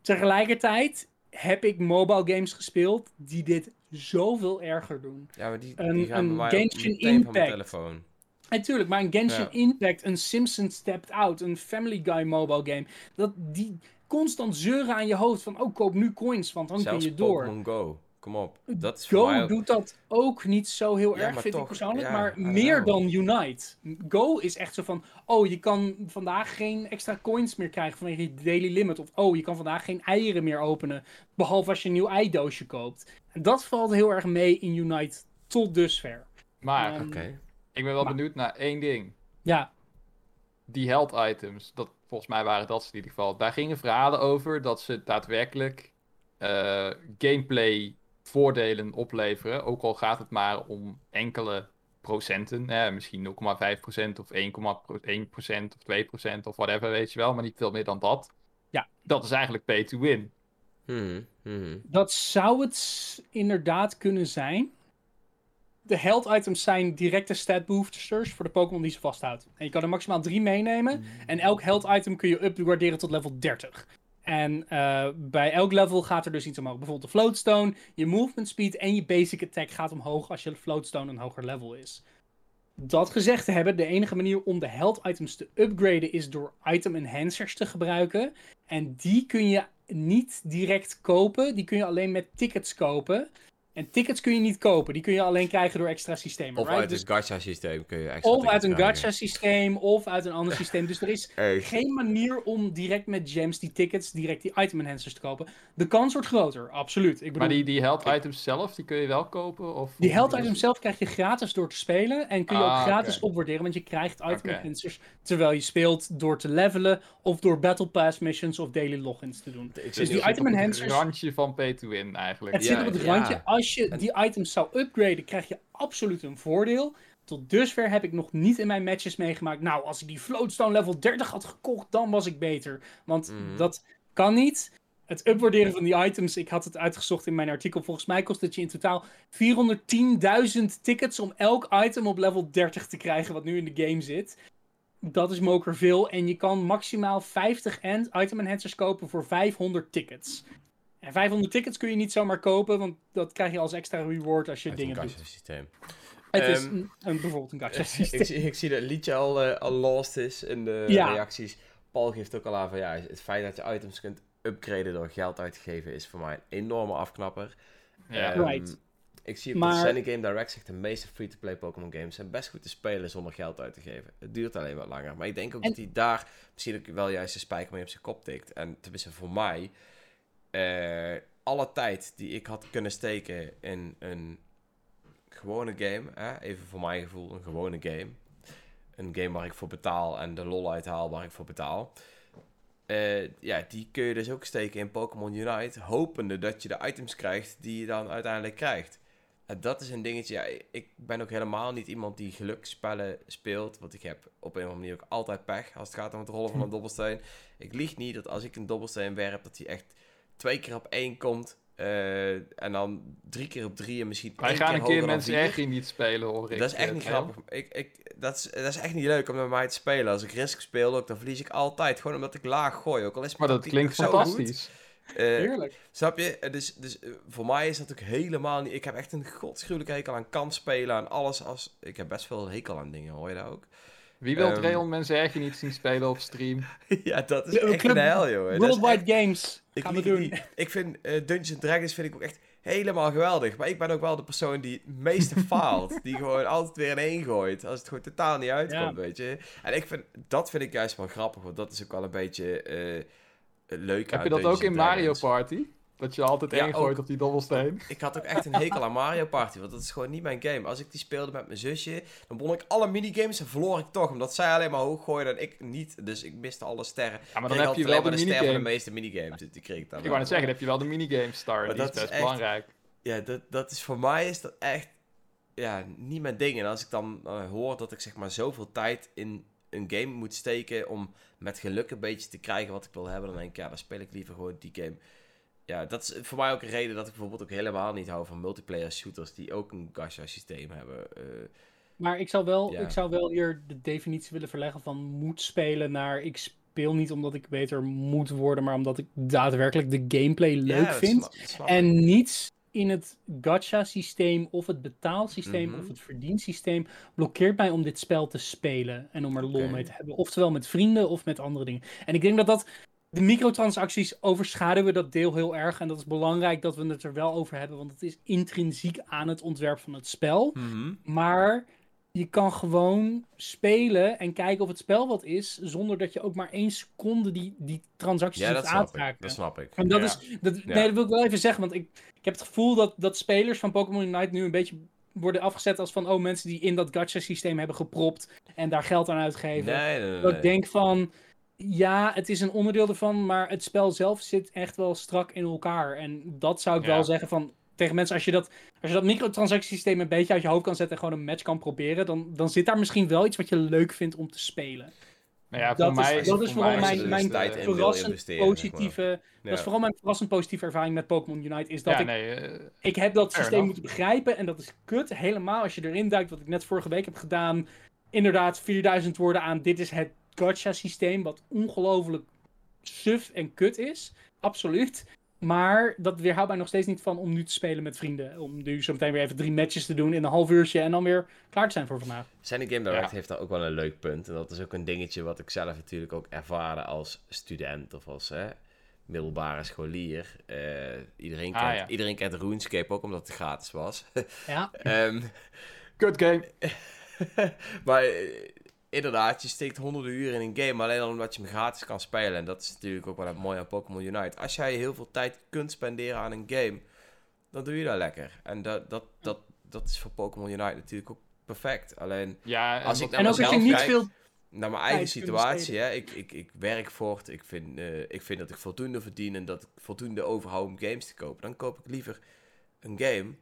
Tegelijkertijd heb ik mobile games gespeeld die dit zoveel erger doen. Ja, maar die, Een- die gaan een ook Genshin mijn Impact. telefoon. Natuurlijk, maar een Genshin Ja. Impact, een Simpsons Stepped Out, een Family Guy mobile game, dat die constant zeuren aan je hoofd van, oh, koop nu coins, want dan Zelfs kun je door. Go. Kom op. Dat is voor mij Go ook... doet dat ook niet zo heel Ja, erg, vind ik persoonlijk, ja, maar meer know. dan Unite. Go is echt zo van, oh, je kan vandaag geen extra coins meer krijgen vanwege je daily limit. Of, oh, je kan vandaag geen eieren meer openen, behalve als je een nieuw eidoosje koopt. En dat valt heel erg mee in Unite tot dusver. Maar Oké. ik ben wel maar- benieuwd naar één ding. Ja, Die health items, dat, volgens mij waren dat ze in ieder geval. Daar gingen verhalen over dat ze daadwerkelijk eh, gameplay voordelen opleveren. Ook al gaat het maar om enkele procenten. Eh, misschien 0,5% of 1,1% of 2% of whatever, weet je wel. Maar niet veel meer dan dat. Ja. Dat is eigenlijk pay to win. Mhm, mhm. Dat zou het inderdaad kunnen zijn. De health items zijn directe stat boosters voor de Pokémon die ze vasthoudt. En je kan er maximaal drie meenemen. En elk health item kun je upgraderen tot level 30. En eh, bij elk level gaat er dus iets omhoog. Bijvoorbeeld de floatstone, je movement speed en je basic attack gaat omhoog als je floatstone een hoger level is. Dat gezegd te hebben, de enige manier om de health items te upgraden is door item enhancers te gebruiken. En die kun je niet direct kopen, die kun je alleen met tickets kopen. En tickets kun je niet kopen, die kun je alleen krijgen door extra systemen. Of right? uit Dus- het gacha systeem kun je extra of uit een krijgen. gacha systeem, of uit een ander [LAUGHS] systeem. Dus er is Echt. geen manier om direct met gems die tickets, direct die item enhancers te kopen. De kans wordt groter, absoluut. Ik bedoel, Maar die, die health Kijk. items zelf, die kun je wel kopen? Of, die health of- items zelf krijg je gratis door te spelen. En kun je ook Ah, gratis oké. opwaarderen, want je krijgt item enhancers terwijl je speelt door te levelen. Of door Battle Pass missions of daily logins te doen. Ik Dus zit die die item op het enhancers- randje van pay to win eigenlijk. Het Ja, zit op het ja. randje. Als je En- die items zou upgraden, krijg je absoluut een voordeel. Tot dusver heb ik nog niet in mijn matches meegemaakt. Nou, als ik die floatstone level 30 had gekocht, dan was ik beter. Want Mhm. dat kan niet. Het upwaarderen van die items, ik had het uitgezocht in mijn artikel. Volgens mij kost het je in totaal 410.000 tickets om elk item op level 30 te krijgen, wat nu in de game zit. Dat is moker veel. En je kan maximaal 50 end item enhancers kopen voor 500 tickets. En 500 tickets kun je niet zomaar kopen, want dat krijg je als extra reward als je Uit dingen doet. systeem. Het is Ehm, een, een- bijvoorbeeld een gacha [LAUGHS] ik, systeem. zie, ik zie dat liedje al, eh, al lost is in de Ja. reacties. Paul geeft ook al aan van ja, het feit dat je items kunt upgraden door geld uit te geven is voor mij een enorme afknapper. Ja. Ehm, Right. Ik zie op Maar- de Sunny Game Direct zegt de meeste free-to-play Pokémon games zijn best goed te spelen zonder geld uit te geven. Het duurt alleen wat langer. Maar ik denk ook En- dat hij daar misschien ook wel juist de spijker mee op zijn kop tikt. En tenminste voor mij, eh, alle tijd die ik had kunnen steken in een gewone game, hè, even voor mijn gevoel een gewone game. Een game waar ik voor betaal en de lol uithaal waar ik voor betaal. Eh, ja, die kun je dus ook steken in Pokémon Unite, hopende dat je de items krijgt die je dan uiteindelijk krijgt. En dat is een dingetje. Ja, ik ben ook helemaal niet iemand die gelukspellen speelt. Want ik heb op een of andere manier ook altijd pech als het gaat om het rollen van een dobbelsteen. Ik lieg niet dat als ik een dobbelsteen werp, dat hij echt twee keer op één komt. eh, en dan drie keer op drie en misschien Wij één gaan keer een keer mensen echt niet spelen, hoor ik. Dat is echt niet grappig. Ik, ik, dat, is, dat is echt niet leuk om met mij te spelen. Als ik Risk speel ook, dan verlies ik altijd. Gewoon omdat ik laag gooi. Ook al is Maar dat klinkt fantastisch. goed. Eh, Heerlijk. Snap je? Eh, Dus, dus voor mij is dat ook helemaal niet... Ik heb echt een godschuwelijke hekel aan kans spelen, aan alles. Als... Ik heb best veel hekel aan dingen, hoor je dat ook? Wie wil Ehm. Trail mensen echt niet zien spelen op stream? [LAUGHS] ja, dat is echt een hel, joh. Echt- Worldwide Games ik gaan we doen. Ik vind eh, Dungeons Dragons vind ik ook echt helemaal geweldig. Maar ik ben ook wel de persoon die het meeste [LAUGHS] faalt. Die gewoon altijd weer in één gooit. Als het gewoon totaal niet uitkomt, Ja. weet je. En ik vind, dat vind ik juist wel grappig. Want dat is ook wel een beetje eh, leuk Heb aan je dat ook in Mario. Party? Dat je altijd Ja, één gooit op die dobbelsteen? Ik had ook echt een hekel aan Mario Party, want dat is gewoon niet mijn game. Als ik die speelde met mijn zusje, dan won ik alle minigames en verloor ik toch. Omdat zij alleen maar hoog gooide en ik niet. Dus ik miste alle sterren. Ja, maar dan heb je wel de alleen maar ster van de meeste minigames. Die kreeg ik dan Ik wou net zeggen, dan heb je wel de minigame star. Maar Die dat is best echt- belangrijk. Ja, dat, dat is voor mij is dat echt ja, niet mijn ding. En als ik dan eh, hoor dat ik zeg maar zoveel tijd in een game moet steken om met geluk een beetje te krijgen wat ik wil hebben, dan denk ik, ja, dan speel ik liever gewoon die game. Ja, dat is voor mij ook een reden dat ik bijvoorbeeld ook helemaal niet hou van multiplayer shooters die ook een gacha systeem hebben. Eh, Maar ik zou, wel, Ja. ik zou wel hier de definitie willen verleggen van moet spelen naar ik speel niet omdat ik beter moet worden, maar omdat ik daadwerkelijk de gameplay leuk ja, vind. snap- ik. En niets in het gacha-systeem of het betaalsysteem Mhm. of het verdiensysteem blokkeert mij om dit spel te spelen en om er lol mee te hebben. Oftewel met vrienden of met andere dingen. En ik denk dat dat de microtransacties overschaduwen dat deel heel erg. En dat is belangrijk dat we het er wel over hebben, want het is intrinsiek aan het ontwerp van het spel. Mhm. Maar je kan gewoon spelen en kijken of het spel wat is, zonder dat je ook maar één seconde die, die transacties Ja, hoeft dat snap ik. raken. Dat snap ik. En dat Ja. is, dat, Ja. nee, dat wil ik wel even zeggen, want ik, ik heb het gevoel dat, dat spelers van Pokémon Unite nu een beetje worden afgezet als van, oh, mensen die in dat gacha-systeem hebben gepropt en daar geld aan uitgeven. Nee, nee, nee. Dat ik denk van, ja, het is een onderdeel ervan, maar het spel zelf zit echt wel strak in elkaar. En dat zou ik Ja. wel zeggen van, tegen mensen, als je dat, als je dat microtransactiesysteem een beetje uit je hoofd kan zetten en gewoon een match kan proberen, dan, dan zit daar misschien wel iets wat je leuk vindt om te spelen. Nou ja, dat voor mij, is, dat is voor vooral mij is mijn, mijn dus tijd wil verrassend positieve, Ja. dat is vooral mijn verrassend positieve ervaring met Pokémon Unite, is dat ja, ik nee, eh, ik heb dat systeem enough. moeten begrijpen en dat is kut. Helemaal als je erin duikt, wat ik net vorige week heb gedaan. Inderdaad, 4000 woorden aan. Dit is het gacha systeem, wat ongelooflijk suf en kut is. Absoluut. Maar dat weerhoudt mij nog steeds niet van om nu te spelen met vrienden. Om nu zo meteen weer even drie matches te doen in een half uurtje en dan weer klaar te zijn voor vandaag. Sandy Game Direct Ja. heeft daar ook wel een leuk punt. En dat is ook een dingetje wat ik zelf natuurlijk ook ervaren als student of als hè, middelbare scholier. Eh, iedereen, Ah, kent, ja. iedereen kent RuneScape ook omdat het gratis was. Ja, [LAUGHS] Ehm, Good game. [LAUGHS] maar eh, inderdaad, je steekt honderden uren in een game alleen al omdat je hem gratis kan spelen. En dat is natuurlijk ook wel het mooie aan Pokémon Unite. Als jij heel veel tijd kunt spenderen aan een game, dan doe je dat lekker. En dat, dat, dat, dat is voor Pokémon Unite natuurlijk ook perfect. Alleen Ja, Als ik wat- en ook als je niet kijk- veel... naar mijn eigen situatie, hè. Ik, ik, ik werk voort. Ik vind, eh, ik vind dat ik voldoende verdien en dat ik voldoende overhoud om games te kopen. Dan koop ik liever een game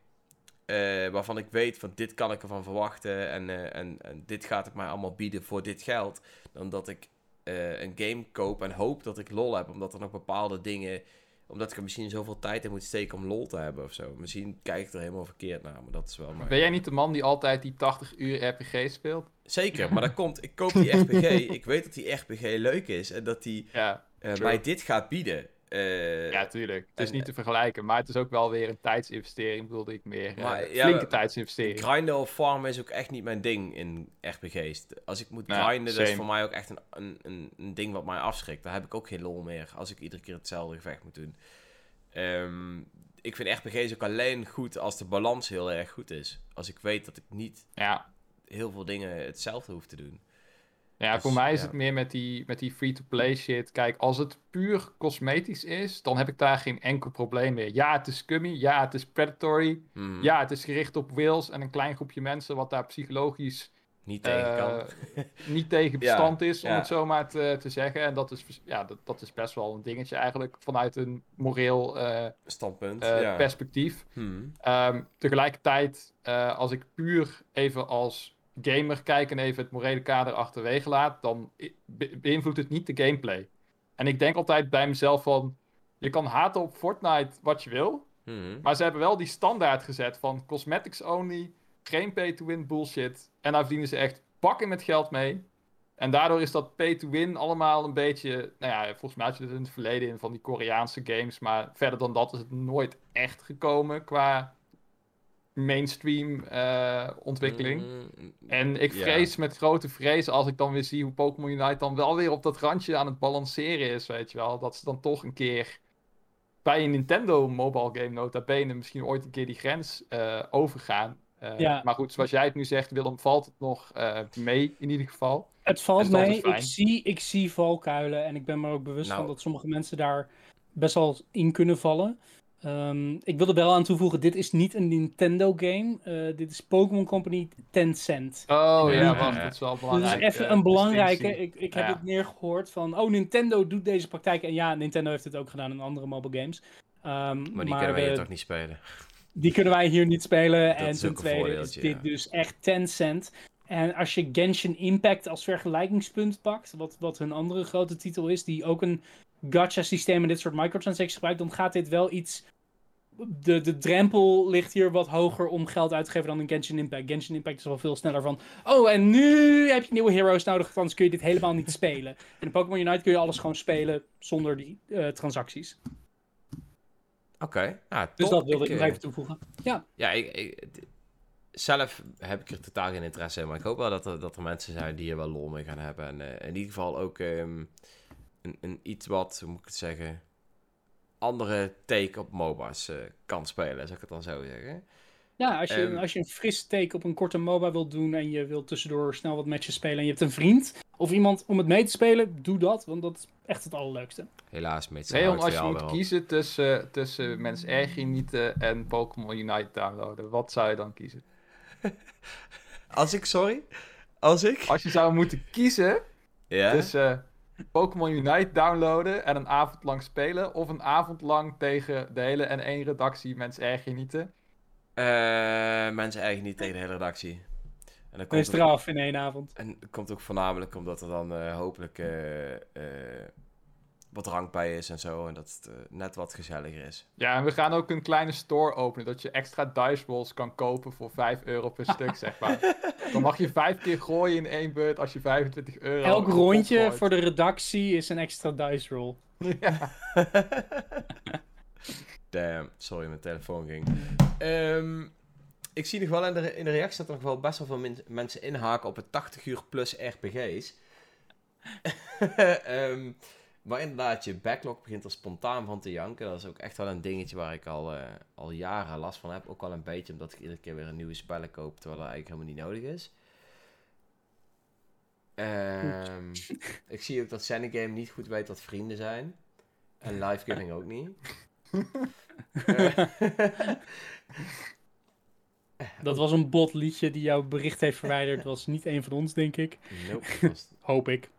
eh, waarvan ik weet van dit kan ik ervan verwachten en, eh, en, en dit gaat het mij allemaal bieden voor dit geld. Dan dat ik eh, een game koop en hoop dat ik lol heb, omdat er nog bepaalde dingen omdat ik er misschien zoveel tijd in moet steken om lol te hebben of zo. Misschien kijk ik er helemaal verkeerd naar, maar dat is wel mijn... Ben jij niet de man die altijd die 80 uur RPG speelt? Zeker, [LAUGHS] maar dat komt... Ik koop die RPG, ik weet dat die RPG leuk is en dat die Ja, mij dit gaat bieden. Eh, ja tuurlijk. Het is niet te vergelijken, maar het is ook wel weer een tijdsinvestering, bedoelde ik meer. Maar, Eh, ja, flinke maar- tijdsinvestering. Grinden of farmen is ook echt niet mijn ding in RPG's. Als ik moet Nou, grinden, dat is voor mij ook echt een, een, een, een ding wat mij afschrikt. Daar heb ik ook geen lol meer als ik iedere keer hetzelfde gevecht moet doen. Ehm, ik vind RPG's ook alleen goed als de balans heel erg goed is. Als ik weet dat ik niet Ja, heel veel dingen hetzelfde hoef te doen. Ja Dus, voor mij is ja. het meer met die, met die free-to-play shit. Kijk, als het puur cosmetisch is, dan heb ik daar geen enkel probleem mee. Ja, het is scummy. Ja, het is predatory. Hmm, Ja, het is gericht op whales en een klein groepje mensen wat daar psychologisch Niet tegen kan. eh, [LAUGHS] niet tegen bestand is, om ja. het zo maar te, te zeggen. En dat is, ja, dat, dat is best wel een dingetje eigenlijk vanuit een moreel eh, Standpunt. eh, ja. perspectief. Hmm. Ehm, tegelijkertijd, als ik puur even als gamer kijk en even het morele kader achterwege laat, dan be- beïnvloedt het niet de gameplay. En ik denk altijd bij mezelf van, je kan haten op Fortnite wat je wil, Hmm. maar ze hebben wel die standaard gezet van cosmetics only, geen pay-to-win bullshit. En daar verdienen ze echt bakken met geld mee. En daardoor is dat pay-to-win allemaal een beetje... Nou ja, volgens mij had je het in het verleden in van die Koreaanse games. Maar verder dan dat is het nooit echt gekomen qua mainstream eh, ontwikkeling. Hmm. En ik vrees met grote vrees als ik dan weer zie hoe Pokémon Unite dan wel weer op dat randje aan het balanceren is, weet je wel. Dat ze dan toch een keer bij een Nintendo mobile game nota bene misschien ooit een keer die grens eh, overgaan. Eh, Ja. Maar goed, zoals jij het nu zegt, Willem, valt het nog eh, mee in ieder geval. Het valt mee. Ik zie, ik zie valkuilen. En ik ben me er ook bewust Nou. van dat sommige mensen daar best wel in kunnen vallen. Ehm, ik wil er wel aan toevoegen: dit is niet een Nintendo game. Eh, dit is Pokémon Company Tencent. Oh Ja, wacht, ja. dat is wel Dus belangrijk. is even eh, een belangrijke. Ik, ik heb Ja. het neergehoord van. Oh, Nintendo doet deze praktijk. En ja, Nintendo heeft het ook gedaan in andere mobile games. Ehm, Maar die kunnen wij hier toch niet spelen. die kunnen wij hier niet spelen. en ten tweede is dit ja. dus echt Tencent. En als je Genshin Impact als vergelijkingspunt pakt, wat, wat hun andere grote titel is, die ook een gacha-systeem en dit soort microtransactions gebruikt, dan gaat dit wel iets. De, de drempel ligt hier wat hoger om geld uit te geven dan in Genshin Impact. Genshin Impact is wel veel sneller van. Oh, en nu heb je nieuwe heroes nodig, anders kun je dit helemaal niet spelen. En in Pokémon Unite kun je alles gewoon spelen zonder die eh, transacties. Oké, nou, Dus dat wilde ik, nog eh, even toevoegen. Ja, Ja, ik, zelf heb ik er totaal geen interesse in. Maar ik hoop wel dat er, dat er mensen zijn die er wel lol mee gaan hebben. En eh, in ieder geval ook ehm, een, een iets wat, hoe moet ik het zeggen... andere take op MOBA's eh, kan spelen, zou ik het dan zo zeggen. Ja, als je, Ehm. als je een fris take op een korte MOBA wilt doen en je wilt tussendoor snel wat matches spelen en je hebt een vriend of iemand om het mee te spelen, doe dat, want dat is echt het allerleukste. Helaas, met Leon, als je moet kiezen tussen, tussen Mens Erg genieten en Pokémon Unite downloaden, wat zou je dan kiezen? [LAUGHS] Als ik, sorry? Als ik? Als je zou moeten kiezen Ja? tussen Pokémon Unite downloaden en een avond lang spelen, of een avond lang tegen de hele en één redactie Mens Erg genieten. Eh, mensen eigen niet tegen de hele redactie. En dan komt is het- eraf in één avond. En het komt ook voornamelijk omdat er dan eh, hopelijk eh, eh, wat drank bij is en zo. En dat het eh, net wat gezelliger is. Ja, en we gaan ook een kleine store openen, dat je extra dice rolls kan kopen voor 5 euro per stuk, zeg maar. [LAUGHS] Dan mag je vijf keer gooien in één beurt als je 25 euro Elk rondje voor de redactie is een extra dice roll. [LAUGHS] Ja. [LAUGHS] Damn, sorry, mijn telefoon ging. Ehm, ik zie nog wel in de, in de reactie dat er nog wel best wel veel min- mensen inhaken op het 80 uur plus RPG's. Ehm, maar inderdaad, je backlog begint er spontaan van te janken. Dat is ook echt wel een dingetje waar ik al, eh, al jaren last van heb. Ook wel een beetje omdat ik iedere keer weer een nieuwe spellen koop, terwijl dat eigenlijk helemaal niet nodig is. Ehm, ik zie ook dat Game niet goed weet wat vrienden zijn. En Life Giving ook niet. [LAUGHS] Dat was een bot liedje die jouw bericht heeft verwijderd. Dat was niet een van ons, denk ik. nope, was- Hoop ik.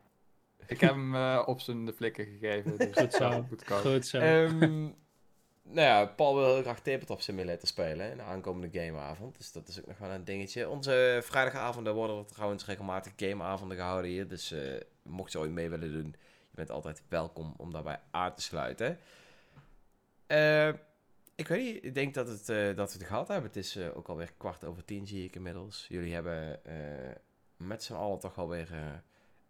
Ik heb hem eh, op zijn de flikken gegeven, dus dat zo. zou goed. Goed zo. Ehm, nou ja, Paul wil heel graag Tabletop Simulator spelen in de aankomende gameavond. Dus dat is ook nog wel een dingetje. Onze vrijdagavonden worden er trouwens regelmatig gameavonden gehouden hier. Dus eh, mocht je ooit mee willen doen, je bent altijd welkom om daarbij aan te sluiten. Eh, ik weet niet, ik denk dat, het, eh, dat we het gehad hebben. Het is eh, ook alweer kwart over tien, zie ik inmiddels. Jullie hebben eh, met z'n allen toch alweer eh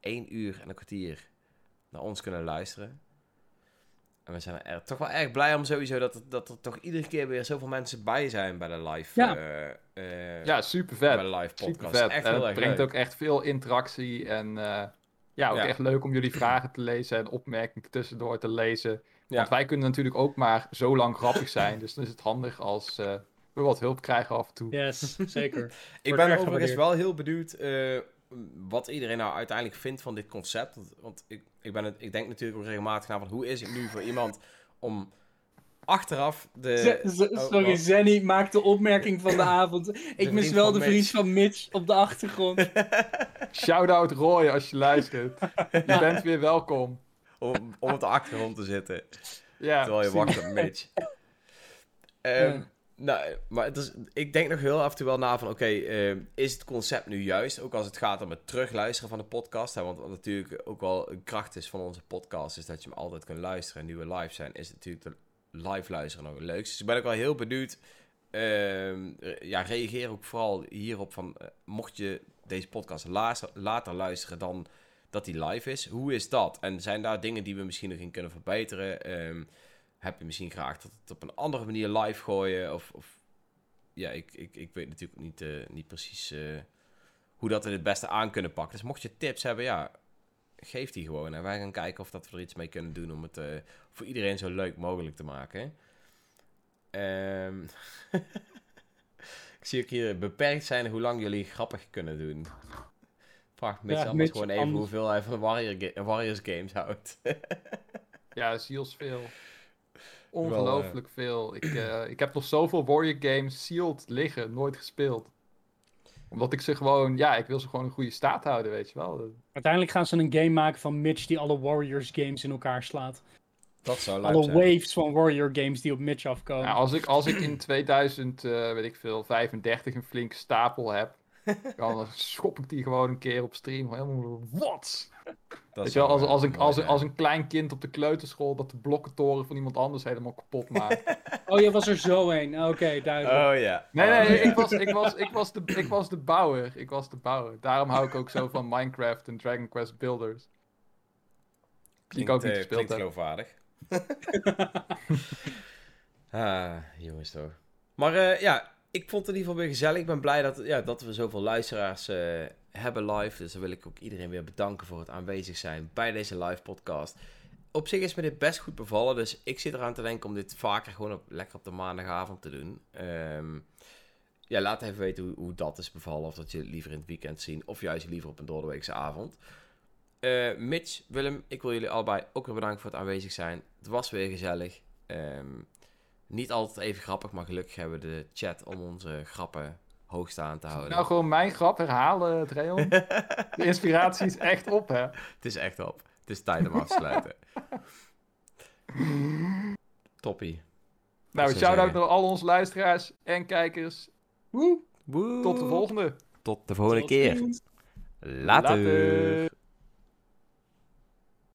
één uur en een kwartier naar ons kunnen luisteren. En we zijn er toch wel erg blij om sowieso dat er, dat er toch iedere keer weer zoveel mensen bij zijn bij de live, Ja. eh, eh, Ja, super bij vet. de live Super podcast. vet. Echt en heel het erg brengt leuk. ook echt veel interactie en eh, ja, ook Ja. echt leuk om jullie vragen te lezen en opmerkingen tussendoor te lezen. Ja. Want wij kunnen natuurlijk ook maar zo lang grappig zijn. Dus dan is het handig als we wat hulp krijgen af en toe. Yes, zeker. [LAUGHS] Ik ben overigens wel heel benieuwd eh, wat iedereen nou uiteindelijk vindt van dit concept. Want, want ik, ik, ben het, ik denk natuurlijk ook regelmatig na van hoe is het nu voor iemand om achteraf de... Z- oh, sorry, wat? Zenny maakt de opmerking van de [LAUGHS] avond. Ik mis wel de Mitch. van Mitch op de achtergrond. [LAUGHS] Shout-out Roy als je luistert. [LAUGHS] Je bent weer welkom. om, om op de achtergrond te zitten. Ja, terwijl je wacht op Mitch. Ehm, Ja. Nou, maar het is, ik denk nog heel af en toe wel na van... Oké, ehm, is het concept nu juist? Ook als het gaat om het terugluisteren van de podcast. Hè, want wat natuurlijk ook wel een kracht is van onze podcast... is dat je hem altijd kunt luisteren. En nu we live zijn, is natuurlijk de live luisteren nog het leukste. Dus ik ben ook wel heel benieuwd... ehm, ja, reageer ook vooral hierop van... eh, mocht je deze podcast later, later luisteren dan dat die live is... hoe is dat? En zijn daar dingen die we misschien nog in kunnen verbeteren... Heb je misschien graag dat het op een andere manier live gooien? Of, of ja, ik, ik, ik weet natuurlijk niet, eh, niet precies eh, hoe dat we het beste aan kunnen pakken. Dus mocht je tips hebben, ja, geef die gewoon. En wij gaan kijken of dat we er iets mee kunnen doen om het eh, voor iedereen zo leuk mogelijk te maken. Ehm, [LAUGHS] ik zie ook hier beperkt zijn hoe lang jullie grappig kunnen doen. Vraag Mitch Ja, anders gewoon even anders- hoeveel hij van Warrior ga- Warriors games houdt. [LAUGHS] Ja, ziels veel. Wel, Ongelooflijk veel. Ik, eh, [CLEARS THROAT] ik heb nog zoveel Warrior games sealed liggen, nooit gespeeld. Omdat ik ze gewoon, ja, ik wil ze gewoon een goede staat houden, weet je wel. Uiteindelijk gaan ze een game maken van Mitch die alle Warriors games in elkaar slaat. dat zou leuk Alle zijn. waves van Warrior games die op Mitch afkomen. Ja, als, ik, als ik in [CLEARS THROAT] 2000, eh, weet ik veel, 35 een flinke stapel heb, [LAUGHS] dan schop ik die gewoon een keer op stream. Helemaal, wat? Dat Weet je wel, als, als, een, mooi als, een, als een klein kind op de kleuterschool dat de blokkentoren van iemand anders helemaal kapot maakt. [LAUGHS] Oh, je was er zo heen. Oké, duidelijk. Oh ja. Nee, Oh, nee, ja. ik was, ik, was, ik, was de, ik was de bouwer. Ik was de bouwer. Daarom hou ik ook zo van Minecraft en Dragon Quest Builders. Die ik ook niet eh, gespeeld klinkt heb. geloofwaardig. [LAUGHS] ah, jongens toch. Maar eh, ja, ik vond het in ieder geval weer gezellig. Ik ben blij dat, ja, dat we zoveel luisteraars eh, hebben live. Dus dan wil ik ook iedereen weer bedanken voor het aanwezig zijn bij deze live podcast. Op zich is me dit best goed bevallen. Dus ik zit eraan te denken om dit vaker gewoon op, lekker op de maandagavond te doen. Ehm, ja, laat even weten hoe, dat is bevallen. Of dat je liever in het weekend zien. Of juist liever op een doordeweekse avond. Eh, Mitch, Willem, ik wil jullie allebei ook weer bedanken voor het aanwezig zijn. Het was weer gezellig. Ehm, niet altijd even grappig, maar gelukkig hebben we de chat om onze grappen hoog staan te houden. Nou, gewoon mijn grap herhalen, Treon. [LAUGHS] De inspiratie is echt op, hè? Het is echt op. Het is tijd om af te sluiten. [LAUGHS] Toppie. Nou, shout-out naar al onze luisteraars en kijkers. Woe, Woe. tot de volgende. Tot de volgende Tot keer. Later.